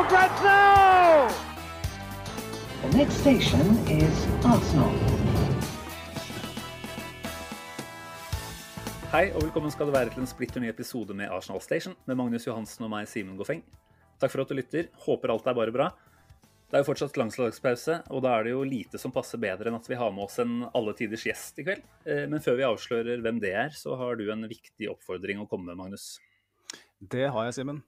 for grabs now! The next station is Arsenal. Hei og velkommen skal du være til en splitter ny episode med Arsenal Station med Magnus Johansen og meg, Simen Goffeng. Takk for at du lytter. Håper alt er bare bra. Det er jo fortsatt langslagspause, og da er det jo lite som passer bedre enn at vi har med oss en alle tiders gjest i kveld. Eh, Men før vi avslører hvem det er, så har du en viktig oppfordring å komme med, Magnus. Det har jeg, Simen.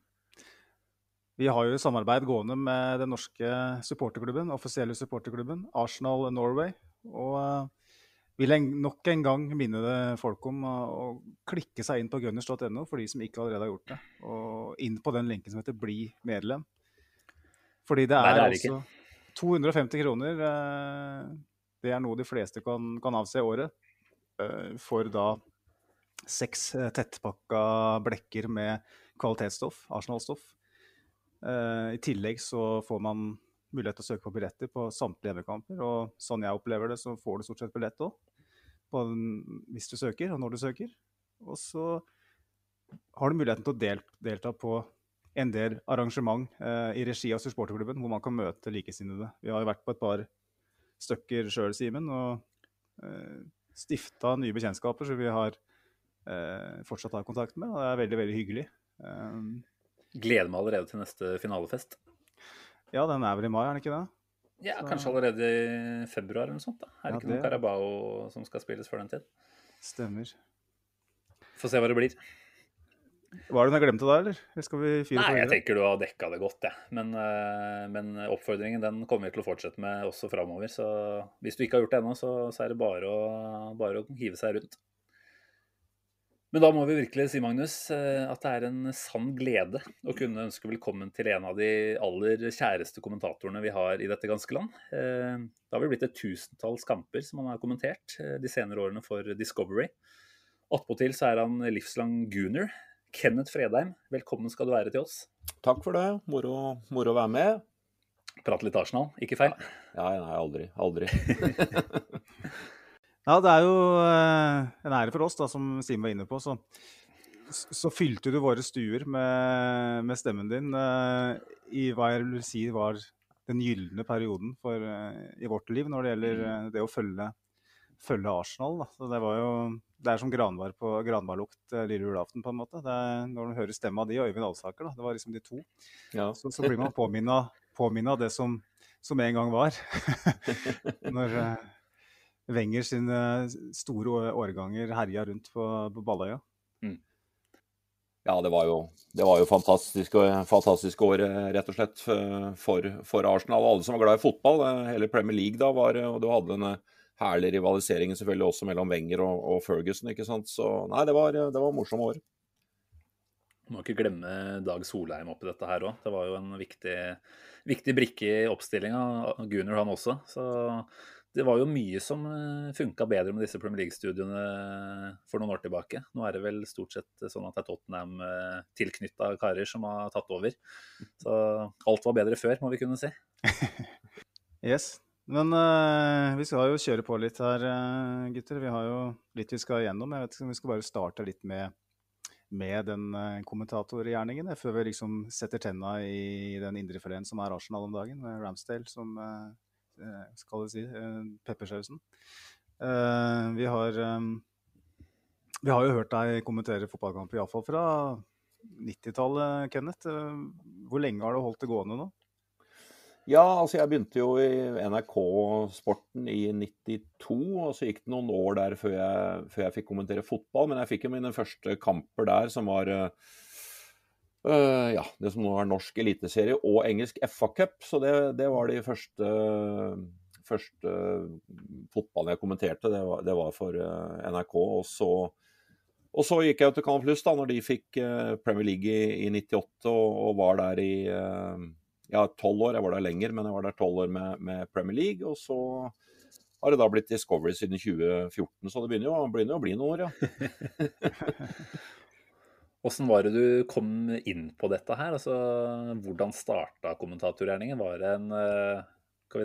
Vi har jo samarbeid gående med den norske supporterklubben, offisielle supporterklubben, Arsenal Norway. Og eh, vil jeg nok en gang minne folk om å, klikke seg inn på gunners.no for de som ikke allerede har gjort det. Og inn på den lenken som heter 'bli medlem'. Fordi det er, Nei, det er ikke. altså 250 kroner. eh, Det er noe de fleste kan, kan avse i året. eh, For da seks tettpakka blekker med kvalitetsstoff, Arsenal-stoff. Eh, I tillegg så får man mulighet til å søke på billetter på samtlige hjemmekamper. Og sånn jeg opplever det, så får du stort sett billett òg. Hvis du søker, og når du søker. Og så har du muligheten til å del, delta på en del arrangement eh, i regi av supporterklubben, hvor man kan møte likesinnede. Vi har jo vært på et par stykker sjøl, Simen, og eh, stifta nye bekjentskaper som vi har eh, fortsatt har kontakt med. Og det er veldig, veldig hyggelig. Um, Gleder meg allerede til neste finalefest. ja, den er vel i mai, er den ikke det? Ja, Så- Kanskje allerede i februar eller noe sånt. da. Er det Ja, ikke det- Carabao som skal spilles før den tid? Stemmer. Få se hva det blir. Var det hun har glemt glemte da, eller? Eller Nei, jeg tenker du har dekka det godt, jeg. Men, eh, men oppfordringen den kommer vi til å fortsette med også framover. Så hvis du ikke har gjort det ennå, så, så er det bare å, bare å hive seg rundt. Men da må vi virkelig si, Magnus, eh, at det er en sann glede å kunne ønske velkommen til en av de aller kjæreste kommentatorene vi har i dette ganske land. Eh, Det har vel blitt et tusentalls kamper som han har kommentert eh, de senere årene for Discovery. Attpåtil så er han livslang gooner. Kenneth Fredheim, velkommen skal du være til oss. Takk for det. Moro, moro å være med. Prate litt Arsenal, ikke feil? Ja, nei, aldri. Aldri. Ja, det er jo eh, en ære for oss, da, som Simen var inne på. Så, så fylte du våre stuer med, med stemmen din uh, i hva jeg vil si var den gylne perioden for, uh, i vårt liv når det gjelder uh, det å følge, følge Arsenal. Det var jo det er som granbar på granbarlukt lille julaften, på en måte. Er, når du hører stemma di og Øyvind Alsaker, da. Det var liksom de to. Ja. Så, så blir man påminna av det som, som en gang var. Når Wenger sine store årganger herja rundt på, på Balløya. Ja, det var jo, det var jo fantastiske, fantastiske år, eh, rett og slett, for, for Arsenal. Og alle som var glad i fotball. eh, Hele Premier League da var Og du hadde den herlige rivaliseringen selvfølgelig også mellom Wenger og, og Ferguson, ikke sant. Så nei, det var, det var morsomme år. Må ikke glemme Dag Solheim oppi dette her òg. Det var jo en viktig, viktig brikke i oppstillinga. Gunnar han også. Så det var jo mye som funka bedre med disse Premier League-studiene for noen år tilbake. Nå er det vel stort sett sånn at det er Tottenham-tilknytta karer som har tatt over. Så alt var bedre før, må vi kunne si. Yes. Men uh, vi skal jo kjøre på litt her, eh, gutter. Vi har jo litt vi skal igjennom. Jeg vet ikke om vi skal bare starte litt med, med den uh, kommentatorgjerningen, eh, før vi liksom setter tenna i den indrefileten som er Arsenal om dagen, med Ramsdale som eh, eh, skal jeg si, uh, peppersausen. Eh, vi har eh, Vi har jo hørt deg kommentere fotballkamper, iallfall fra 90-tallet, Kenneth. Eh, Hvor lenge har du holdt det gående nå? Ja, altså jeg begynte jo i NRK Sporten i 92, og så gikk det noen år der før jeg, før jeg fikk kommentere fotball. Men jeg fikk jo mine første kamper der, som var øh, øh, ja, det som nå er norsk eliteserie og engelsk FA-cup. Så det, det var de første, første fotballen jeg kommenterte. Det var, det var for øh, NRK. Og så Og så gikk jeg til Canal Pluss da når de fikk eh, Premier League i, i 98 og, og, var der i eh, ja, tolv år. Jeg var der lenger, men jeg var der tolv år med, med, Premier League. Og så har det da blitt Discovery siden 2014, så det begynner jo, begynner jo å bli noen år, ja. Åssen var det du kom inn på dette her? Altså, hvordan starta kommentatorgjerningen? Var det en eh,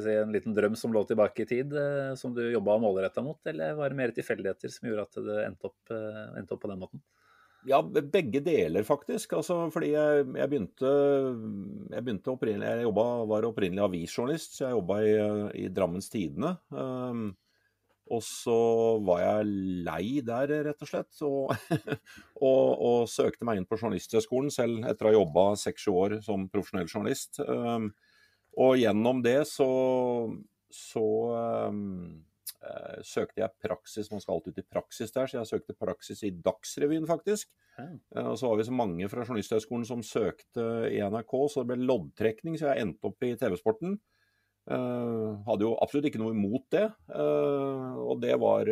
si, en liten drøm som lå tilbake i tid, eh, som du jobba målretta mot, eller var det mer tilfeldigheter som gjorde at det endte opp, eh, endte opp på den måten? Ja, begge deler, faktisk. Altså, fordi jeg, jeg begynte, jeg begynte opprinnelig Jeg jobbet, var opprinnelig avisjournalist, så jeg jobba i, i, Drammens Tidende. Um, og så var jeg lei der, rett og slett, og, og, og søkte meg inn på Journalisthøgskolen selv etter å ha jobba seks-sju år som profesjonell journalist. Um, og gjennom det så, så um, uh, søkte jeg praksis. Man skal alltid ut i praksis der, så jeg søkte praksis i Dagsrevyen, faktisk. Uh, og så var vi så mange fra Journalisthøgskolen som søkte i NRK, så det ble loddtrekning, så jeg endte opp i TV-sporten. Uh, hadde jo absolutt ikke noe imot det, og det var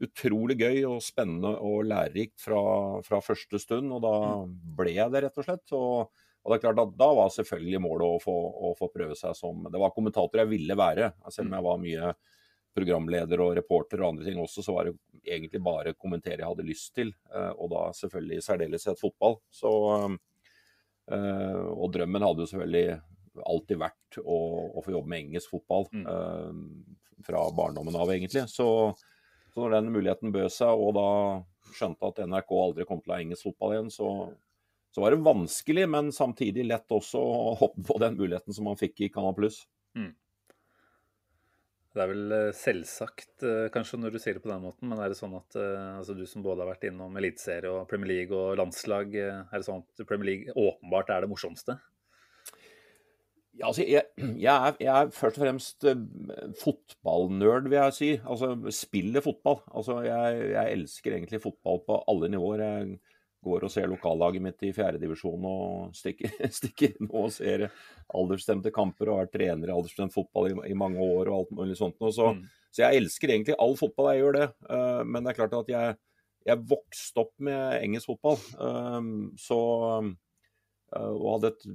utrolig gøy og spennende og lærerikt fra, fra første stund. Og da mm. ble jeg det, rett og slett. Og og det er klart at Da var selvfølgelig målet å få, å få prøve seg som Det var kommentator jeg ville være. Selv om jeg var mye programleder og reporter og andre ting også, så var det egentlig bare kommentere jeg hadde lyst til. Eh, og da selvfølgelig i særdeleshet fotball. Så, eh, og drømmen hadde jo selvfølgelig alltid vært å, å få jobbe med engelsk fotball. Mm. Eh, fra barndommen av, egentlig. Så, så når den muligheten bød seg, og da skjønte at NRK aldri kom til å ha engelsk fotball igjen, så så var det vanskelig, men samtidig lett også å hoppe på den muligheten som man fikk i Canal Pluss. Mm. Det er vel eh, selvsagt, eh, kanskje, når du sier det på den måten, men er det sånn at altså, du som både har vært innom eliteserie og Premier League og landslag, er det sånn at Premier League åpenbart er det morsomste? Ja, altså, jeg, jeg, er, jeg, er, først og fremst fotballnerd, vil jeg si. Altså spiller fotball. Altså, jeg, jeg elsker egentlig fotball på alle nivåer. Jeg går og ser lokallaget mitt i fjerdedivisjon og stikker, stikker inn og ser aldersbestemte kamper og har vært trener i aldersbestemt fotball i, i, mange år og alt mulig sånt. Så, mm. så, jeg elsker egentlig all fotball, jeg gjør det. Uh, men det er klart at jeg, jeg vokste opp med engelsk fotball. Um, så, og hadde et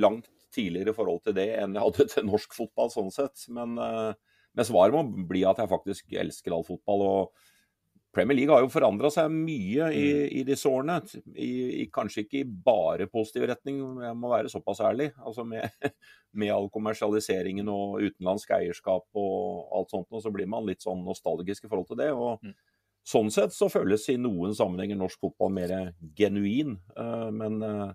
langt tidligere forhold til det enn jeg hadde til norsk fotball, sånn sett. Men, uh, men svaret må bli at jeg faktisk elsker all fotball. og Premier League har jo forandra seg mye i, mm. i, disse årene. I, i, kanskje ikke i bare positiv retning, jeg må være såpass ærlig. Altså med, med all kommersialiseringen og utenlandsk eierskap og alt sånt, og så blir man litt sånn nostalgisk i forhold til det. og mm. Sånn sett så føles i noen sammenhenger norsk fotball mer genuin. Uh, men, uh,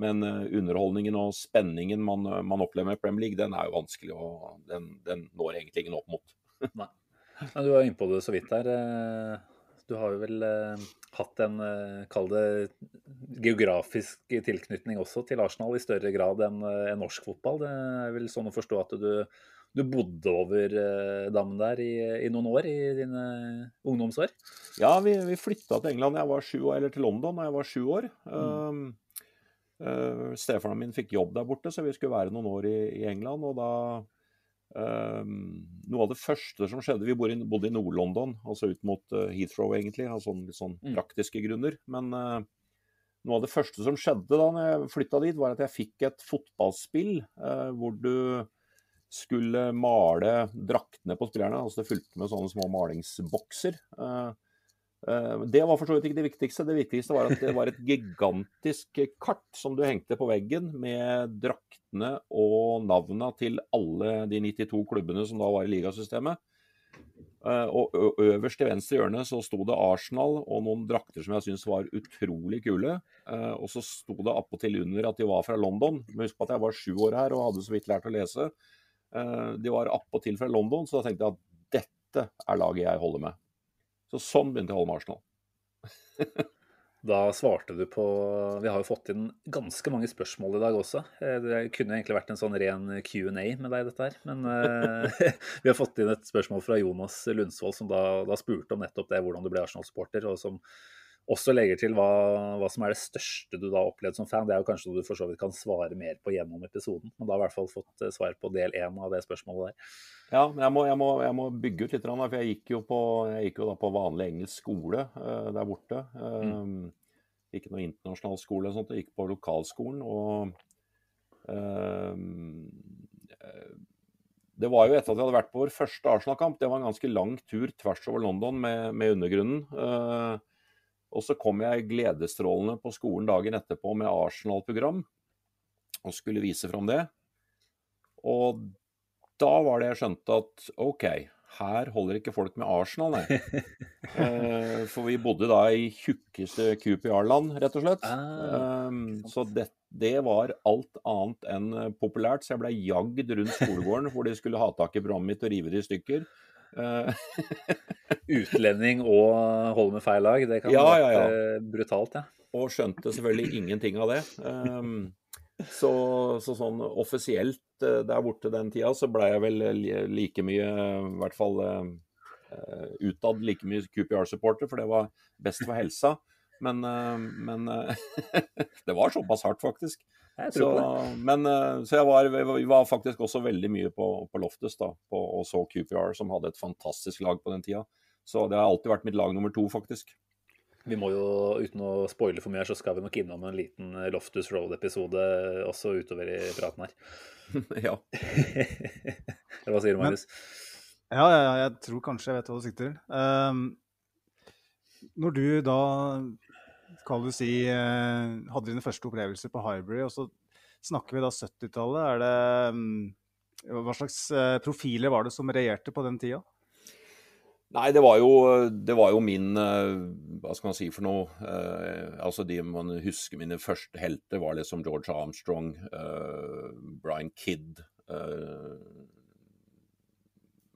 men uh, underholdningen og spenningen man, man, opplever med Premier League, den er jo vanskelig, og den, den når egentlig ingen opp mot. Nei. Men du var inne på det så vidt der. Eh, du har jo vel eh, hatt en, eh, kall det, geografisk tilknytning også til Arsenal i større grad enn norsk fotball. Det er vel sånn å forstå at du, du bodde over dammen der i, i, noen år i dine ungdomsår? Ja, vi, vi flytta til England jeg var sju, eller til London da jeg var sju år. Mm. Um, uh, Stefaren min fikk jobb der borte, så vi skulle være noen år i, i England. og da Um, noe av det første som skjedde Vi bodde i, bodde i Nord-London, altså ut mot uh, Heathrow, egentlig, av sånn, litt sånn mm. praktiske grunner. Men uh, noe av det første som skjedde da jeg flytta dit, var at jeg fikk et fotballspill hvor du skulle male draktene på spillerne. altså Det fulgte med sånne små malingsbokser. Eh, det var for så vidt ikke det viktigste. Det viktigste var at det var et gigantisk kart som du hengte på veggen med draktene og navnene til alle de 92 klubbene som da var i ligasystemet. Eh, og øverst til venstre hjørne så sto det Arsenal og noen drakter som jeg syntes var utrolig kule. Eh, og så sto det appåtil under at de var fra London. Men husk på at jeg var sju år her og hadde så vidt lært å lese. De var appåtil fra London, så da tenkte jeg at dette er laget jeg holder med. Så sånn begynte jeg å holde med Arsenal. da svarte du på Vi har jo fått inn ganske mange spørsmål i dag også. Eh, det kunne egentlig vært en sånn ren Q&A med deg, dette her. Men uh, vi har fått inn et spørsmål fra Jonas Lundsvold, som da, da, spurte om nettopp det, hvordan du ble Arsenal-supporter. og som også legger til hva, hva, som er det største du da har opplevd som fan. Det er jo kanskje noe du for så vidt kan svare mer på gjennom episoden. Men da har i hvert fall fått eh, svar på del én av det spørsmålet der. Ja, men jeg må, jeg må, jeg må bygge ut litt, for jeg gikk jo på, gikk jo på vanlig engelsk skole uh, der borte. Mm. Ikke noe internasjonal skole, eller sånt, jeg gikk på lokalskolen. og det var jo etter at vi hadde vært på vår første Arsenal-kamp. Det var en ganske lang tur tvers over London med, med undergrunnen. Og så kom jeg gledesstrålende på skolen dagen etterpå med Arsenal-program og skulle vise fram det. Og da var det jeg skjønte at OK, her holder ikke folk med Arsenal, nei. eh, for vi bodde da i tjukkeste QPR-land, rett og slett. Ah, um, så det, det, var alt annet enn populært. Så jeg ble jagd rundt skolegården hvor de skulle ha tak i programmet mitt og rive det i stykker. Eh, Utlending og holde med feil lag, det kan ja, være ja, ja. brutalt, ja. Og skjønte selvfølgelig ingenting av det. Um, så, så, sånn offisielt uh, der borte den tida, så ble jeg vel like mye, i hvert fall uh, utad, like mye QPR-supporter, for det var best for helsa. Men, men det var såpass hardt, faktisk. Så, men, eh, så jeg var, vi var faktisk også veldig mye på, på Loftus da, på, og så QPR, som hadde et fantastisk lag på den tida. Så det har alltid vært mitt lag nummer to, faktisk. Vi må jo, uten å spoile for mye, så skal vi nok innom en liten Loftus Road-episode også utover i praten her. ja. Hva sier du, Marius? Ja, ja, jeg tror kanskje jeg vet hva du sikter til. Um, når du da kan du si, eh, hadde dine første opplevelser på Hybrid, og så snakker vi da 70-tallet. Er det mm, Hva slags eh, profiler var det som regjerte på den tida? Nei, det var, jo, det var jo, min eh, Hva skal man si for noe? Eh, altså De man husker mine første helter, var liksom George Armstrong, eh, Brian Kidd. Eh,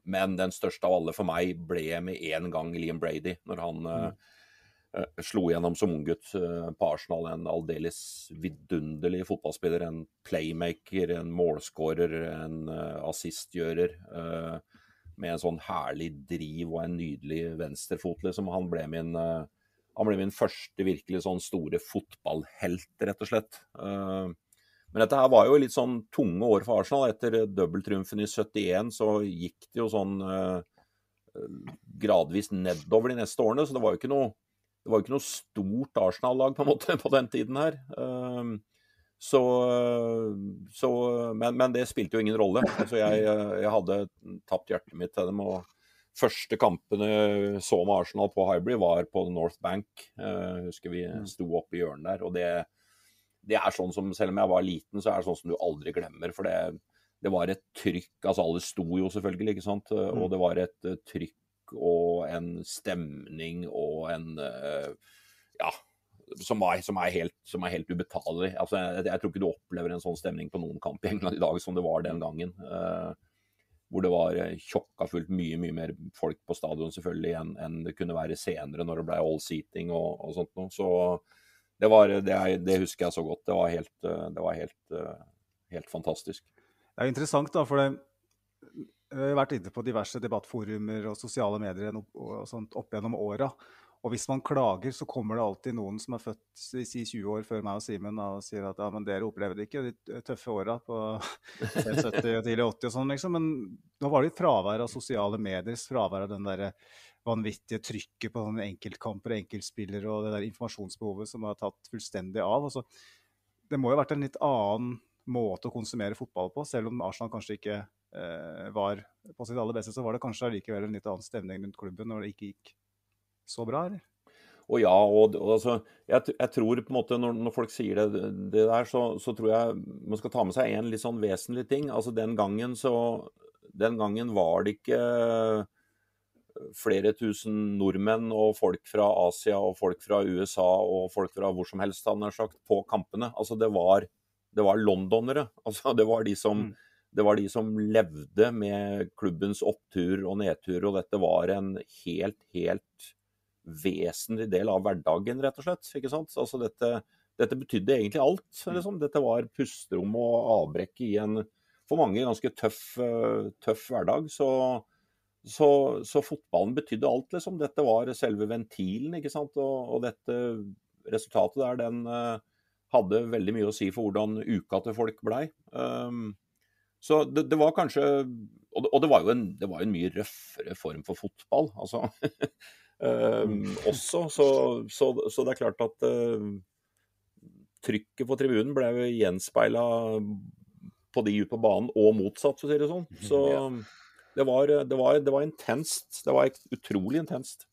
men den største av alle for meg ble med en gang Liam Brady, når han mm. Eh, slo gjennom som unggutt eh, på Arsenal. En aldeles vidunderlig fotballspiller. En playmaker, en målskårer, en uh, assistgjører. Med en sånn herlig driv og en nydelig venstrefot, liksom. Han ble min, han ble min første virkelig sånn store fotballhelt, rett og slett. men dette her var jo litt sånn tunge år for Arsenal. Etter dobbelttriumfen i 71 så gikk det jo sånn gradvis nedover de neste årene, så det var jo ikke noe det var jo ikke noe stort Arsenal-lag på en måte på den tiden her. Ehm, så, så men, men, det spilte jo ingen rolle. Altså jeg, jeg, hadde tapt hjertet mitt til dem. og Første kampene så med Arsenal på Hybrid, var på North Bank. Jeg husker vi mm. sto oppe i hjørnet der. og det, det er sånn som, Selv om jeg var liten, så er det sånn som du aldri glemmer. For det, det var et trykk altså Alle sto jo selvfølgelig, ikke sant. Og mm. det var et trykk og en stemning og en uh, Ja. Som er, som, er helt, helt, ubetalelig. Altså, jeg, jeg, tror ikke du opplever en sånn stemning på noen kamp i England i dag som det var den gangen. Uh, hvor det var eh, tjokka fullt mye mye mer folk på stadion selvfølgelig enn, en det kunne være senere når det ble all seating og, og sånt noe. Så det, var, det, det, husker jeg så godt. Det var helt, det var helt, helt fantastisk. Det er interessant, da, for det, vært inne på diverse debattforumer og sosiale medier og sånt opp gjennom åra. Og hvis man klager, så kommer det alltid noen som er født si 20 år før meg og Simen og sier at ja, men dere opplevde ikke de tøffe åra på 70 og tidlig 80 og sånn, liksom. Men nå var det fravær av sosiale medier, fravær av den derre vanvittige trykket på enkeltkamper og enkeltspillere og det der informasjonsbehovet som har tatt fullstendig av. Altså, det må jo ha vært en litt annen måte å konsumere fotball på, selv om Arsenal kanskje ikke var på sitt aller beste, så var det kanskje allikevel en litt annen stemning rundt klubben når det ikke gikk så bra, eller? Og ja, og, og altså, jeg, jeg, tror på en måte når, når folk sier det, det der, så, så, tror jeg man skal ta med seg en litt sånn vesentlig ting. Altså Den gangen så Den gangen var det ikke flere tusen nordmenn og folk fra Asia og folk fra USA og folk fra hvor som helst, han har sagt, på kampene. Altså det var, det var londonere. Altså det var de som mm det var de som levde med klubbens opptur og nedtur, og dette var en helt, helt vesentlig del av hverdagen, rett og slett. ikke sant? Altså dette, dette betydde egentlig alt. Liksom. Dette var pusterom og avbrekk i en for mange ganske tøff, tøff hverdag. Så, så, så, fotballen betydde alt, liksom. Dette var selve ventilen, ikke sant. Og, og dette resultatet der, den uh, hadde veldig mye å si for hvordan uka til folk blei. Um, så det, det, var kanskje Og, det, og det, var jo en, det var en mye røffere form for fotball, altså. um, også. Så, så, så, det er klart at uh, trykket på tribunen ble jo gjenspeila på de ute på banen, og motsatt, for å si det sånn. Så det var, det var, det var intenst. Det var utrolig intenst.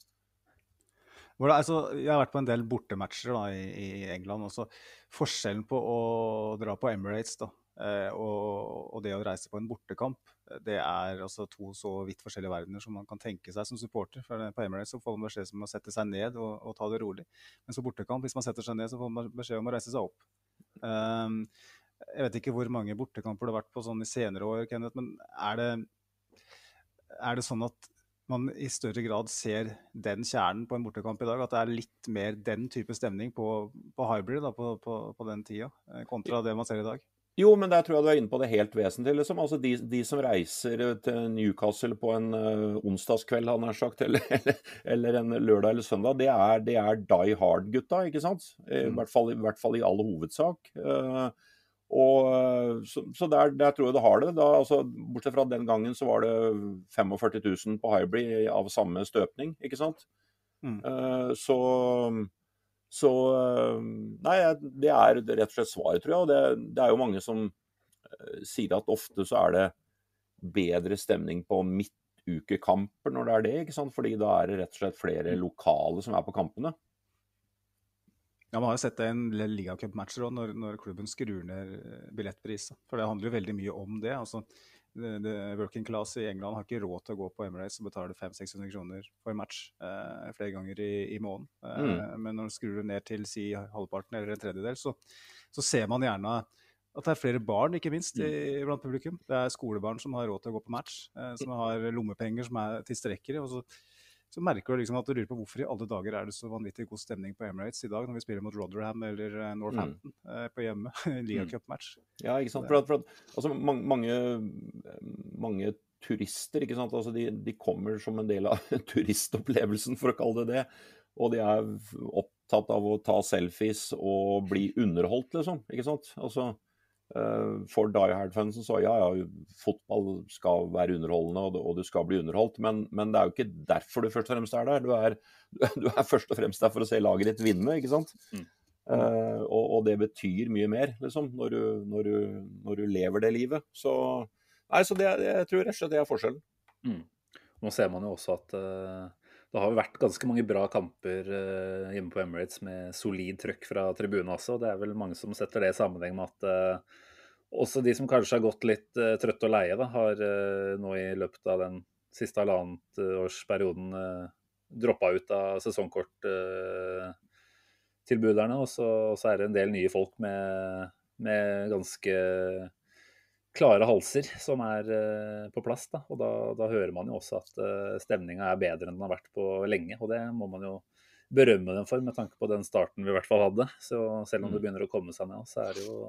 Det, altså, jeg har vært på en del bortematcher da, i, i, England. Også. Forskjellen på å dra på Emirates da, og, og, det å reise på en bortekamp, det er altså to så vidt forskjellige verdener som man kan tenke seg som supporter. For På Emirates så får man beskjed om å sette seg ned og, og ta det rolig. Men som bortekamp, hvis man setter seg ned, så får man beskjed om å reise seg opp. Um, jeg vet ikke hvor mange bortekamper det har vært på sånn i senere år, Kenneth, men er det er det sånn at man i større grad ser den kjernen på en bortekamp i dag? At det er litt mer den type stemning på, på hybrid da, på, på, på, den tida, eh, kontra det man ser i dag? Jo, men der tror jeg du er inne på det helt vesentlige. Liksom. Altså de, de, som reiser til Newcastle på en uh, onsdagskveld, han har sagt, eller, eller, en lørdag eller søndag, det er, det er die hard-gutta, ikke sant? I, mm. hvert fall, I hvert fall i all hovedsak. Uh, og, eh, så, så der, der, tror jeg det har det. Da, altså, bortsett fra den gangen så var det 45 000 på Hybrid av samme støpning, ikke sant. Mm. Uh, så, så uh, Nei, det er rett og slett svaret, tror jeg. Og det, det er jo mange som uh, sier at ofte så er det bedre stemning på midtukekamper når det er det, ikke sant. Fordi da er det rett og slett flere mm. lokale som er på kampene. Ja, Man har jo sett det i en ligacupmatcher òg, når, når klubben skrur ned eh, billettpris. For det handler jo veldig mye om det. altså Working class i England har ikke råd til å gå på Emirates og betale 500-600 kroner for match eh, flere ganger i, i måneden. Eh, mm. Men når du skrur det ned til si halvparten eller en tredjedel, så, så, ser man gjerne at det er flere barn, ikke minst, i, mm. blant publikum. Det er skolebarn som har råd til å gå på match, eh, som har lommepenger som er tilstrekkelig. og så så merker du liksom at du lurer på hvorfor i alle dager er det så vanvittig god stemning på Emirates i dag når vi spiller mot Rotherham eller eh, Northampton mm. Eh, på hjemme. Ligacupmatch. Mm. Ja, ikke sant. For at, for at, altså, mange, mange, turister ikke sant? Altså, de, de, kommer som en del av turistopplevelsen, for å kalle det det. Og de er opptatt av å ta selfies og bli underholdt, liksom. ikke sant? Altså, for Die Hard-fansen så ja, ja, fotball skal være underholdende og, og du skal bli underholdt, men, men, det er jo ikke derfor du først og fremst er der. Du er, du er først og fremst der for å se laget ditt vinne, ikke sant. Mm. Uh, og, og, det betyr mye mer, liksom, når du, når du, når du lever det livet. Så, nei, så det, jeg tror rett og slett det er forskjellen. Mm. Nå ser man jo også at uh, det har vært ganske mange bra kamper uh, hjemme på Emirates med solid trøkk fra tribunen også. Det er vel mange som setter det i sammenheng med at uh, også de som kanskje har gått litt uh, trøtte og leie, da, har nå i løpet av den siste halvannet årsperioden droppa ut av sesongkorttilbuderne. Og så er det en del nye folk med, med ganske klare halser som er på plass. Da. Og da, da, hører man jo også at uh, stemninga er bedre enn den har vært på lenge. Og det må man jo berømme dem for, med tanke på den starten vi i hvert fall hadde. Så selv om det mm. begynner å komme seg ned, så er det jo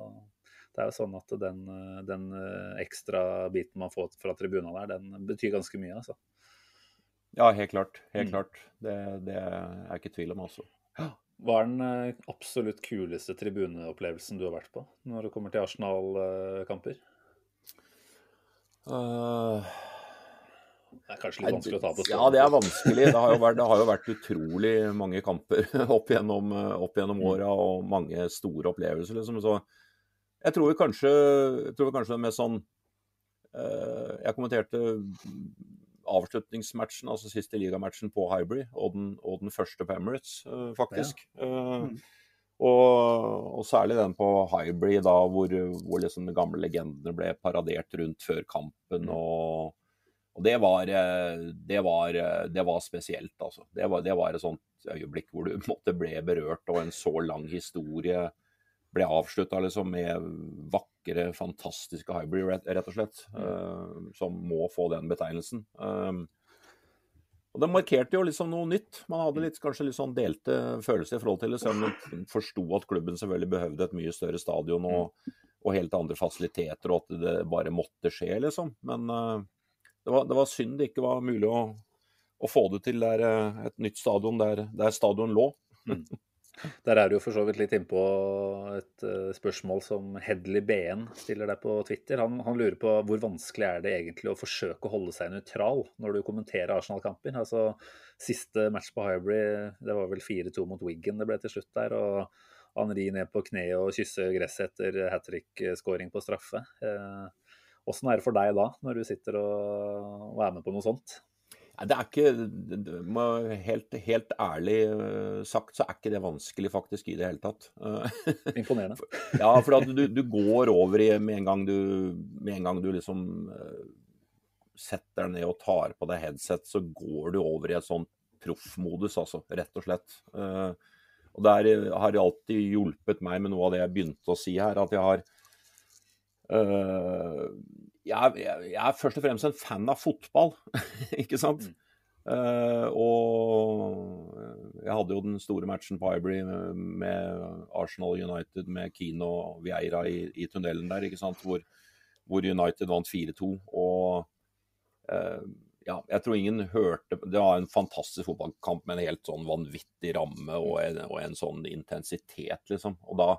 det er jo sånn at den, den eh, ekstra biten man får fra tribuna der, den betyr ganske mye, altså. Ja, helt klart. Helt mm. klart. Det, det er ikke tvil om, altså. Hva er den eh, absolutt kuleste tribuneopplevelsen du har vært på når det kommer til Arsenal-kamper? Uh, det er kanskje litt vanskelig å ta på stående. Ja, det er vanskelig. Det har jo vært, har jo vært utrolig mange kamper opp gjennom, opp gjennom mm. åra og mange store opplevelser. Liksom. Så jeg tror kanskje, jeg tror kanskje med sånn uh, Jeg kommenterte avslutningsmatchen, altså siste ligamatchen på Hybrid, og den, og den første på Emirates, uh, faktisk. Ja. Uh, mm. Og, og, særlig den på Hybrid, da, hvor, hvor liksom de gamle legendene ble paradert rundt før kampen. Mm. og og det var, det var, det var spesielt, altså. Det var, det var, et sånt øyeblikk hvor du måtte ble berørt, og en så lang historie ble avslutta liksom, med vakre, fantastiske hybrid, rett, og slett. Uh, som må få den betegnelsen. Um, og Det markerte jo liksom noe nytt. Man hadde litt, kanskje litt sånn delte følelser i forhold til det, selv om man forsto at klubben selvfølgelig behøvde et mye større stadion og, og, helt andre fasiliteter, og at det bare måtte skje, liksom. Men uh, det var, det var synd det ikke var mulig å, å få det til der, eh, et nytt stadion der, der stadion lå. Der er du jo for så vidt litt innpå et uh, spørsmål som Hedley BN stiller deg på Twitter. Han, han, lurer på hvor vanskelig er det egentlig å forsøke å holde seg nøytral når du kommenterer Arsenal-kamper. Altså, Siste match på Hybrid, det var vel 4-2 mot Wiggen det ble til slutt der. og Henri ned på kne og kysser gresset etter hat trick-skåring på straffe. Åssen eh, er det for deg da, når du sitter og, og er med på noe sånt? Det er ikke helt, helt, ærlig øh, sagt så er ikke det vanskelig faktisk i det hele tatt. Imponerende. ja, for du, du, går over i med en gang du, med en gang du liksom øh, setter deg ned og tar på deg headset, så går du over i et sånn proffmodus, altså. Rett og slett. Øh, og der har det alltid hjulpet meg med noe av det jeg begynte å si her, at jeg har jeg, jeg, jeg, er først og fremst en fan av fotball, ikke sant? Mm. Uh, og jeg hadde jo den store matchen på Ibrey med Arsenal United med Keane og Vieira i, i, tunnelen der, ikke sant? Hvor, hvor United vant 4-2. Og uh, ja, jeg tror ingen hørte Det var en fantastisk fotballkamp med en helt sånn vanvittig ramme og en, og en sånn intensitet, liksom. Og da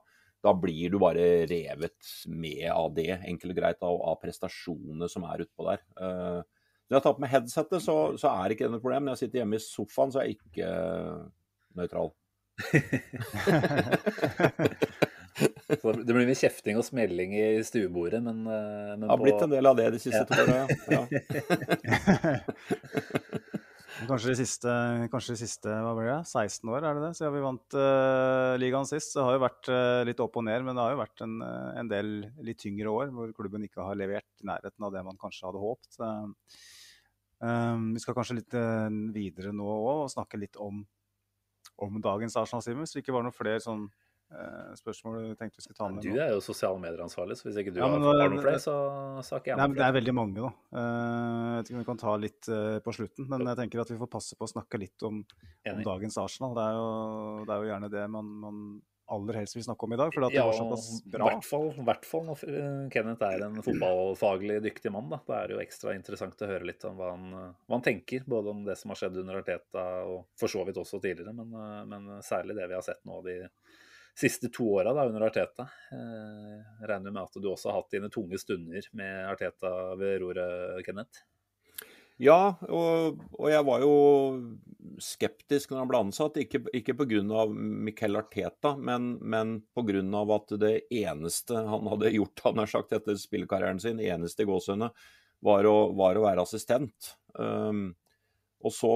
da blir du bare revet med av det, enkelt og greit, av, av prestasjonene som er utpå der. Uh, når jeg tar på meg headsetet, så, så, er ikke det noe problem. Når jeg sitter hjemme i sofaen, så er jeg ikke uh, nøytral. det blir mye kjefting og smelling i stuebordet, men, uh, men Det har blitt en del av det de siste ja. to åra, ja. Kanskje de siste, kanskje de siste hva blir det, 16 år, er det det? Siden vi vant uh, ligaen sist. Det har jo vært uh, litt opp og ned, men det har jo vært en, uh, en, del litt tyngre år hvor klubben ikke har levert i nærheten av det man kanskje hadde håpet. vi skal kanskje litt videre nå òg og snakke litt om, om dagens Arsenal-Simen. Hvis det ikke var noen flere sånn Eh, spørsmål du tenkte vi skulle ta med Du er jo sosiale medier-ansvarlig, så hvis ikke du ja, men, har, noen flere, så, ikke jeg noen. Det er veldig mange, da. Uh, jeg vet ikke om vi kan ta litt på slutten, men jeg tenker at vi får passe på å snakke litt om, om dagens Arsenal. Det er, jo, det er, jo, gjerne det man, man aller helst vil snakke om i dag. For det ja, var såpass bra. I hvert fall når Kenneth er en fotballfaglig dyktig mann. Da. Da er det jo ekstra interessant å høre litt om hva han, hva han, tenker. Både om det som har skjedd under Arteta, og for så vidt også tidligere, men, men særlig det vi har sett nå de siste to åra under Arteta. Jeg eh, regner med at du også har hatt dine tunge stunder med Arteta ved roret, Kenneth? Ja, og, og, jeg var jo skeptisk når han ble ansatt. Ikke, ikke pga. Miquel Arteta, men, men pga. at det eneste han hadde gjort han har sagt etter spillekarrieren sin, eneste i gåsehudene, var, var, å være assistent. Um, og så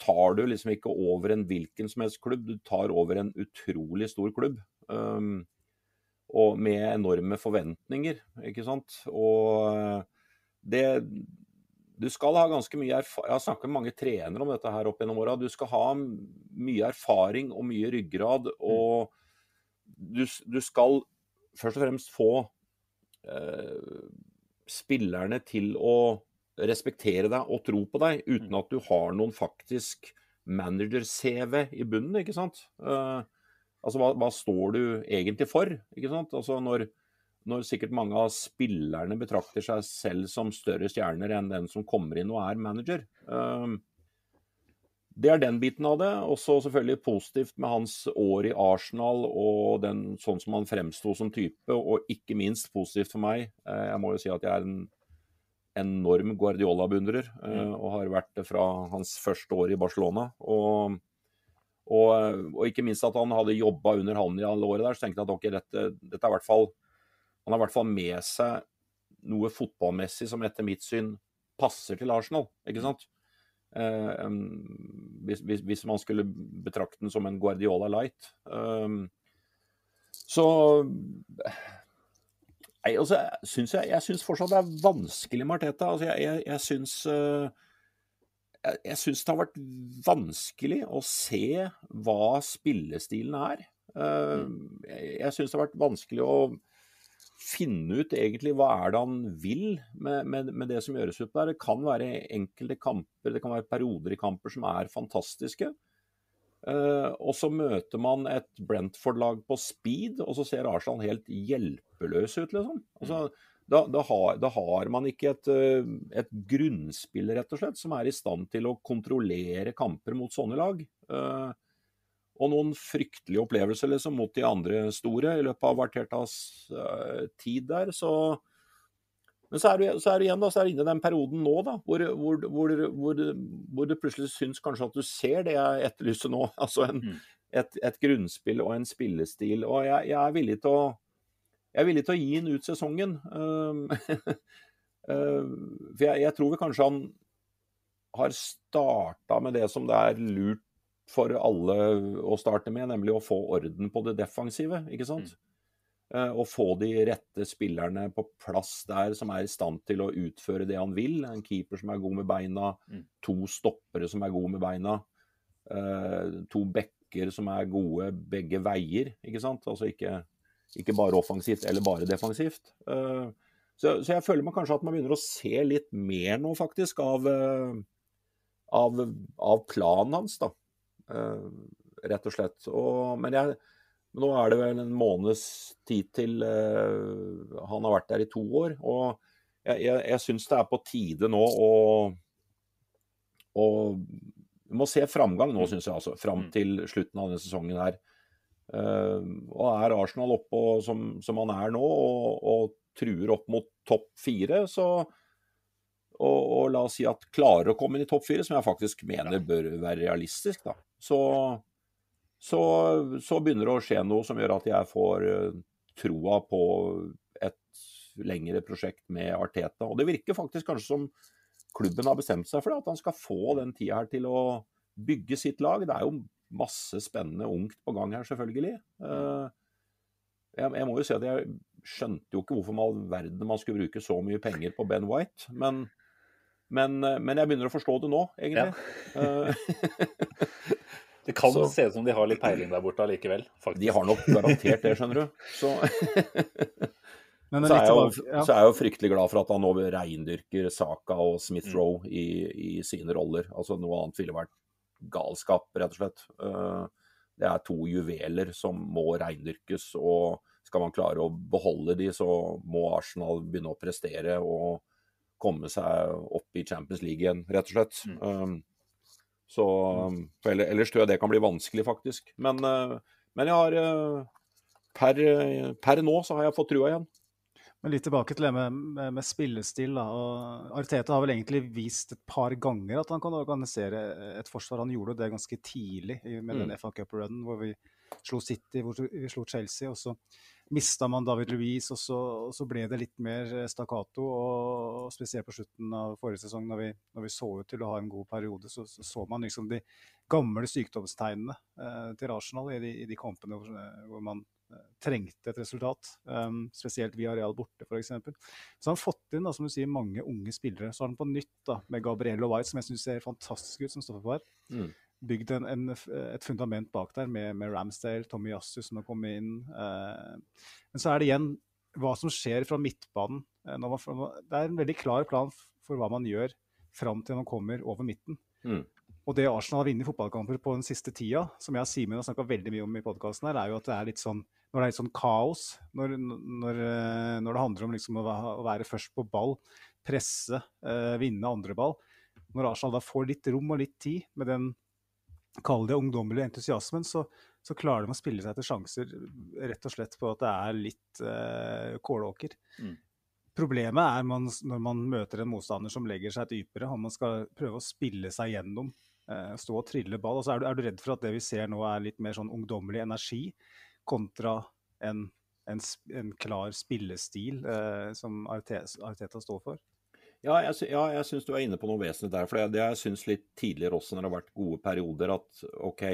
tar du liksom ikke over en hvilken som helst klubb, du tar over en utrolig stor klubb. Um, og med enorme forventninger, ikke sant. Og eh, det Du skal ha ganske mye erfaring Jeg har snakket med mange trenere om dette her opp gjennom åra. Du skal ha mye erfaring og mye ryggrad, og du, du skal først og fremst få eh, spillerne til å respektere deg og tro på deg, uten mm. at du har noen faktisk manager-CV i bunnen, ikke sant. Uh, altså, hva, hva, står du egentlig for, ikke sant. Altså, når, når, sikkert mange av spillerne betrakter seg selv som større stjerner enn den som kommer inn og er manager. Uh, det er den biten av det. Også selvfølgelig positivt med hans år i Arsenal og den, sånn som han fremsto som type, og ikke minst positivt for meg. Uh, jeg må jo si at jeg er en enorm Guardiola-beundrer, eh, mm. og har vært det fra hans første år i Barcelona. Og, og, og ikke minst at han hadde jobba under han i alle året der, så tenkte jeg at okay, dette, dette er hvert fall Han har i hvert fall med seg noe fotballmessig som etter mitt syn passer til Arsenal, ikke sant? Eh, hvis, hvis, hvis, man skulle betrakte den som en Guardiola light. Eh, så Nei, altså, synes jeg, jeg syns fortsatt det er vanskelig med Arteta. Altså, jeg, jeg, jeg syns uh, jeg, jeg syns det har vært vanskelig å se hva spillestilen er. Uh, jeg jeg syns det har vært vanskelig å finne ut egentlig hva er det han vil med, med, med det som gjøres ut der. Det kan være enkelte kamper, det kan være perioder i kamper som er fantastiske. Uh, og så møter man et Brentford-lag på speed, og så ser Arsenal helt hjelpeløs ut, liksom. Altså, da, da, har, da, har, man ikke et, eh, et, grunnspill, rett og slett, som er i stand til å kontrollere kamper mot sånne lag. Uh, og noen fryktelige opplevelser liksom, mot de andre store i løpet av Vartertas tid der. Så, men så er, du, så er du igjen da, så er du inne i den perioden nå da, hvor, hvor, hvor, hvor, du plutselig syns kanskje at du ser det jeg etterlyser nå. altså en, mm. et, et, grunnspill og en spillestil. Og jeg, jeg, er villig til å jeg er villig til å gi han ut sesongen. for jeg, jeg tror vi kanskje han har starta med det som det er lurt for alle å starte med, nemlig å få orden på det defensive. ikke sant? Og få de rette spillerne på plass der som er i stand til å utføre det han vil. En keeper som er god med beina, mm. to stoppere som er gode med beina. Uh, to backer som er gode begge veier, ikke sant. Altså ikke, ikke bare offensivt eller bare defensivt. Uh, så, så, jeg føler man kanskje at man begynner å se litt mer nå, faktisk, av, av, av planen hans, da. Eh, rett og slett. Og, men jeg, nå er det vel en måneds tid til uh, han har vært der i to år. Og jeg, jeg, jeg syns det er på tide nå å, og Vi må se framgang nå, syns jeg. altså, Fram mm. til slutten av denne sesongen her. Uh, og er Arsenal oppe som, som han er nå, og, og truer opp mot topp fire, så og, og, la oss si at klarer å komme inn i topp fire, som jeg faktisk mener bør være realistisk, da, så, så, så, begynner det å skje noe som gjør at jeg får uh, troa på et lengre prosjekt med Arteta. Og det virker faktisk kanskje som klubben har bestemt seg for det, at han skal få den tida her til å bygge sitt lag. Det er jo masse spennende ungt på gang her, selvfølgelig. Uh, jeg, jeg, må jo si at jeg skjønte jo ikke hvorfor all verden man skulle bruke så mye penger på Ben White. Men men, eh, men, jeg begynner å forstå det nå, egentlig. Ja. Det kan så, se ut som de har litt peiling der borte allikevel, faktisk. De har nok garantert det, skjønner du. Så, så, er jeg jo, så er jeg jo fryktelig glad for at han nå reindyrker Saka og Smith mm. I, i, sine roller. Altså Noe annet ville vært galskap, rett og slett. Eh, det er to juveler som må reindyrkes. og skal man klare å beholde de, så må Arsenal begynne å prestere. og komme seg opp i Champions League igjen, rett og slett. Mm. Um, så Ellers tror jeg det kan bli vanskelig, faktisk. Men, uh, men jeg har uh, per, per, nå så har jeg fått trua igjen. Men litt tilbake til det med, med, med spillestil. Da. Og Arteta har vel egentlig vist et par ganger at han kan organisere et forsvar. Han gjorde det ganske tidlig med mm. den FA Cup-runnen hvor vi slo City, hvor vi slo Chelsea. og så mista man David Louise, og så, og så, ble det litt mer stakkato. Og, spesielt på slutten av forrige sesong, når vi, når vi så ut til å ha en god periode, så så, så man liksom de gamle sykdomstegnene eh, til Arsenal i de, i de kampene hvor, hvor man eh, trengte et resultat. Um, spesielt via Real borte, f.eks. Så har han fått inn da, som du sier, mange unge spillere. Så har han på nytt da, med Gabriel White, som jeg syns ser fantastisk ut som stopper Mm bygd en, en, et fundament bak der med, med Ramsdale, Tommy Yassu som har kommet inn. Eh, men så er det igjen hva som skjer fra midtbanen. Eh, man, det er en veldig klar plan for hva man gjør fram til man kommer over midten. Mm. Og det Arsenal har vunnet fotballkamper på den siste tida, som jeg og Simen har snakka veldig mye om i podkasten, er jo at det er litt sånn når det er litt sånn kaos, når, når, eh, når det handler om liksom å, være først på ball, presse, eh, vinne andre ball. Når Arsenal da får litt rom og litt tid med den kall det ungdommelig entusiasmen, så, så, klarer de å spille seg til sjanser rett og slett på at det er litt eh, kålåker. Mm. Problemet er man, når man møter en motstander som legger seg dypere, og man skal prøve å spille seg gjennom, eh, stå og trille ball. Altså er, du, er, du, redd for at det vi ser nå er litt mer sånn ungdommelig energi kontra en, en, en klar spillestil eh, som Arteta står for? Ja, jeg, ja, jeg syns du er inne på noe vesentlig der. For det, jeg syns litt tidligere også, når det har vært gode perioder, at OK,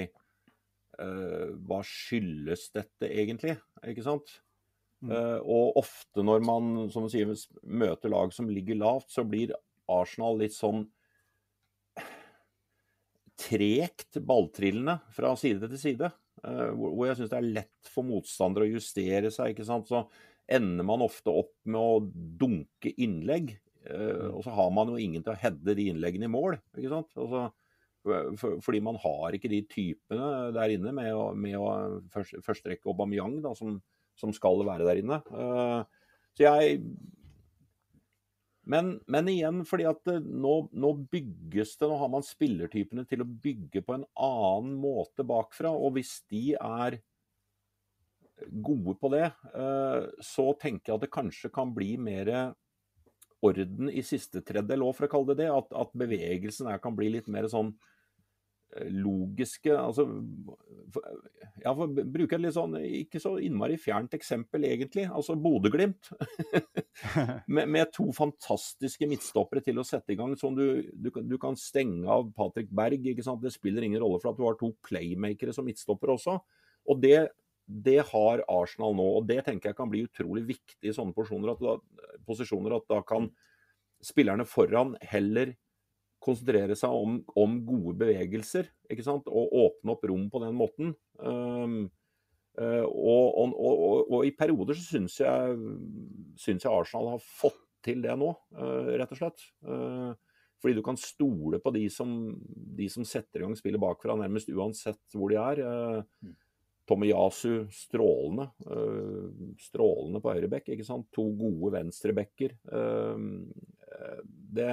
uh, hva skyldes dette egentlig? Ikke sant? Mm. Uh, og ofte når man som du sier, møter lag som ligger lavt, så blir Arsenal litt sånn tregt balltrillende fra side til side. Uh, hvor, hvor, jeg syns det er lett for motstandere å justere seg. ikke sant? Så ender man ofte opp med å dunke innlegg og så har man jo ingen til å heade de innleggene i mål. ikke sant? Altså, for, fordi man har ikke de typene der inne med, å, med å først, førsterekke Aubameyang, da, som, som, skal være der inne. Uh, så jeg, Men, men, igjen, fordi at nå, nå, bygges det Nå har man spillertypene til å bygge på en annen måte bakfra. Og hvis de er gode på det, eh, så tenker jeg at det kanskje kan bli mer orden i siste tredjedel òg, for å kalle det det. At, at bevegelsen her kan bli litt mer sånn Eh, logiske altså, ja, for å bruke et litt sånn ikke så innmari fjernt eksempel, egentlig. Altså Bodø-Glimt. med, med, to fantastiske midtstoppere til å sette i gang. Sånn du, du, du, kan stenge av Patrick Berg. ikke sant? Det spiller ingen rolle for at du har to playmakere som midtstoppere også. Og det, det, har Arsenal nå. Og det tenker jeg kan bli utrolig viktig i sånne posisjoner. At da, posisjoner at da kan spillerne foran heller konsentrere seg om, om, gode bevegelser ikke sant? og åpne opp rom på den måten. Um, uh, og, og, og, og, i perioder så syns jeg, syns jeg, Arsenal har fått til det nå, uh, rett og slett. Uh, fordi du kan stole på de som, de som setter i gang spillet bakfra, nærmest uansett hvor de er. Uh, Yasu, strålende. strålende på høyrebekk. ikke sant? To gode venstrebacker. det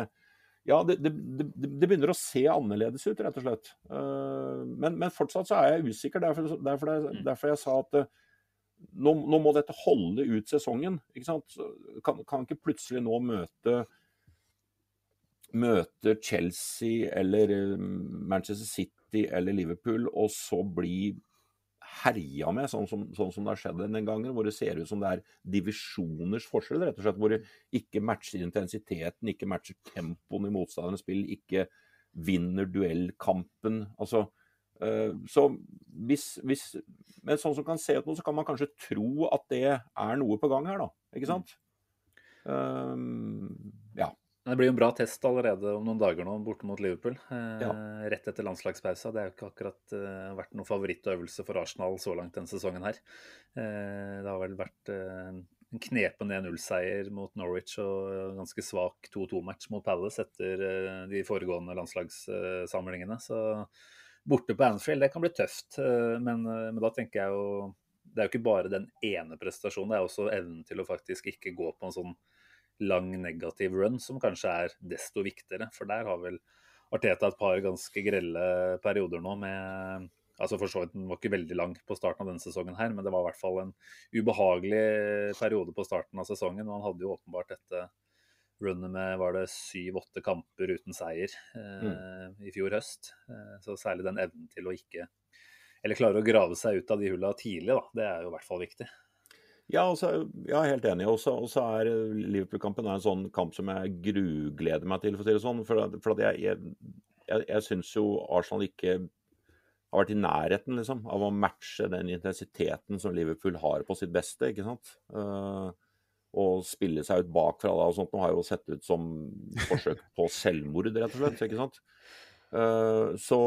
ja, det, det, det, begynner å se annerledes ut, rett og slett. Men, men, fortsatt så er jeg usikker. Derfor, derfor, jeg, derfor jeg sa at nå, nå, må dette holde ut sesongen. ikke sant? Kan, kan ikke plutselig nå møte møte Chelsea eller eh, Manchester City eller Liverpool, og så bli herja med, sånn som, sånn som, det har skjedd den gangen. Hvor det ser ut som det er divisjoners forskjell, rett og slett. Hvor det ikke matcher intensiteten, ikke matcher tempoen i motstanderens spill, ikke vinner duellkampen. Altså, uh, så hvis, hvis Men sånn som kan se ut nå, så kan man kanskje tro at det er noe på gang her, da. Ikke sant? Uh, ja. Det blir jo en bra test allerede om noen dager nå, borte mot Liverpool. Eh, ja. Rett etter landslagspausa. Det har jo ikke akkurat eh, vært noen favorittøvelse for Arsenal så langt denne sesongen her. Eh, det har vel vært en knepen 1-0-seier mot Norwich og ganske svak 2-2-match mot Palace etter de foregående landslagssamlingene. Så borte på Anfield, det kan bli tøft. Men, men da tenker jeg jo Det er jo ikke bare den ene prestasjonen, det er også evnen til å faktisk ikke gå på en sånn lang negativ run, som kanskje er desto viktigere. For der har vel Arteta et par ganske grelle perioder nå med altså for så vidt Den var ikke veldig lang på starten av denne sesongen, her, men det var i hvert fall en ubehagelig periode på starten av sesongen. og Han hadde jo åpenbart dette runnet med var det syv-åtte kamper uten seier eh, mm. i fjor høst. Eh, så særlig den evnen til å ikke Eller klare å grave seg ut av de hulla tidlig, da. Det er jo i hvert fall viktig. Ja, altså, er helt enig. Og så er Liverpool-kampen en sånn kamp som jeg grugleder meg til, for å si det sånn. For, for jeg, jeg, jeg, jeg syns jo Arsenal ikke har vært i nærheten liksom, av å matche den intensiteten som Liverpool har på sitt beste. ikke sant? Uh, og spille seg ut bakfra da og sånt. Nå har jo sett ut som forsøk på selvmord, rett og slett. ikke sant? Eh, så,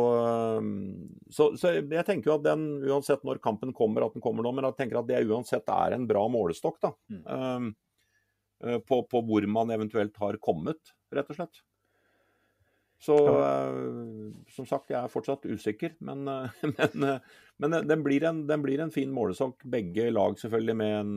så, så, jeg tenker jo at den, uansett når kampen kommer, at den kommer nå, men jeg tenker at det uansett er en bra målestokk da, mm. uh, på, på, hvor man eventuelt har kommet, rett og slett. Så uh, som sagt, jeg er fortsatt usikker, men, men, men den, blir en, den, blir en, fin målestokk. Begge lag selvfølgelig med en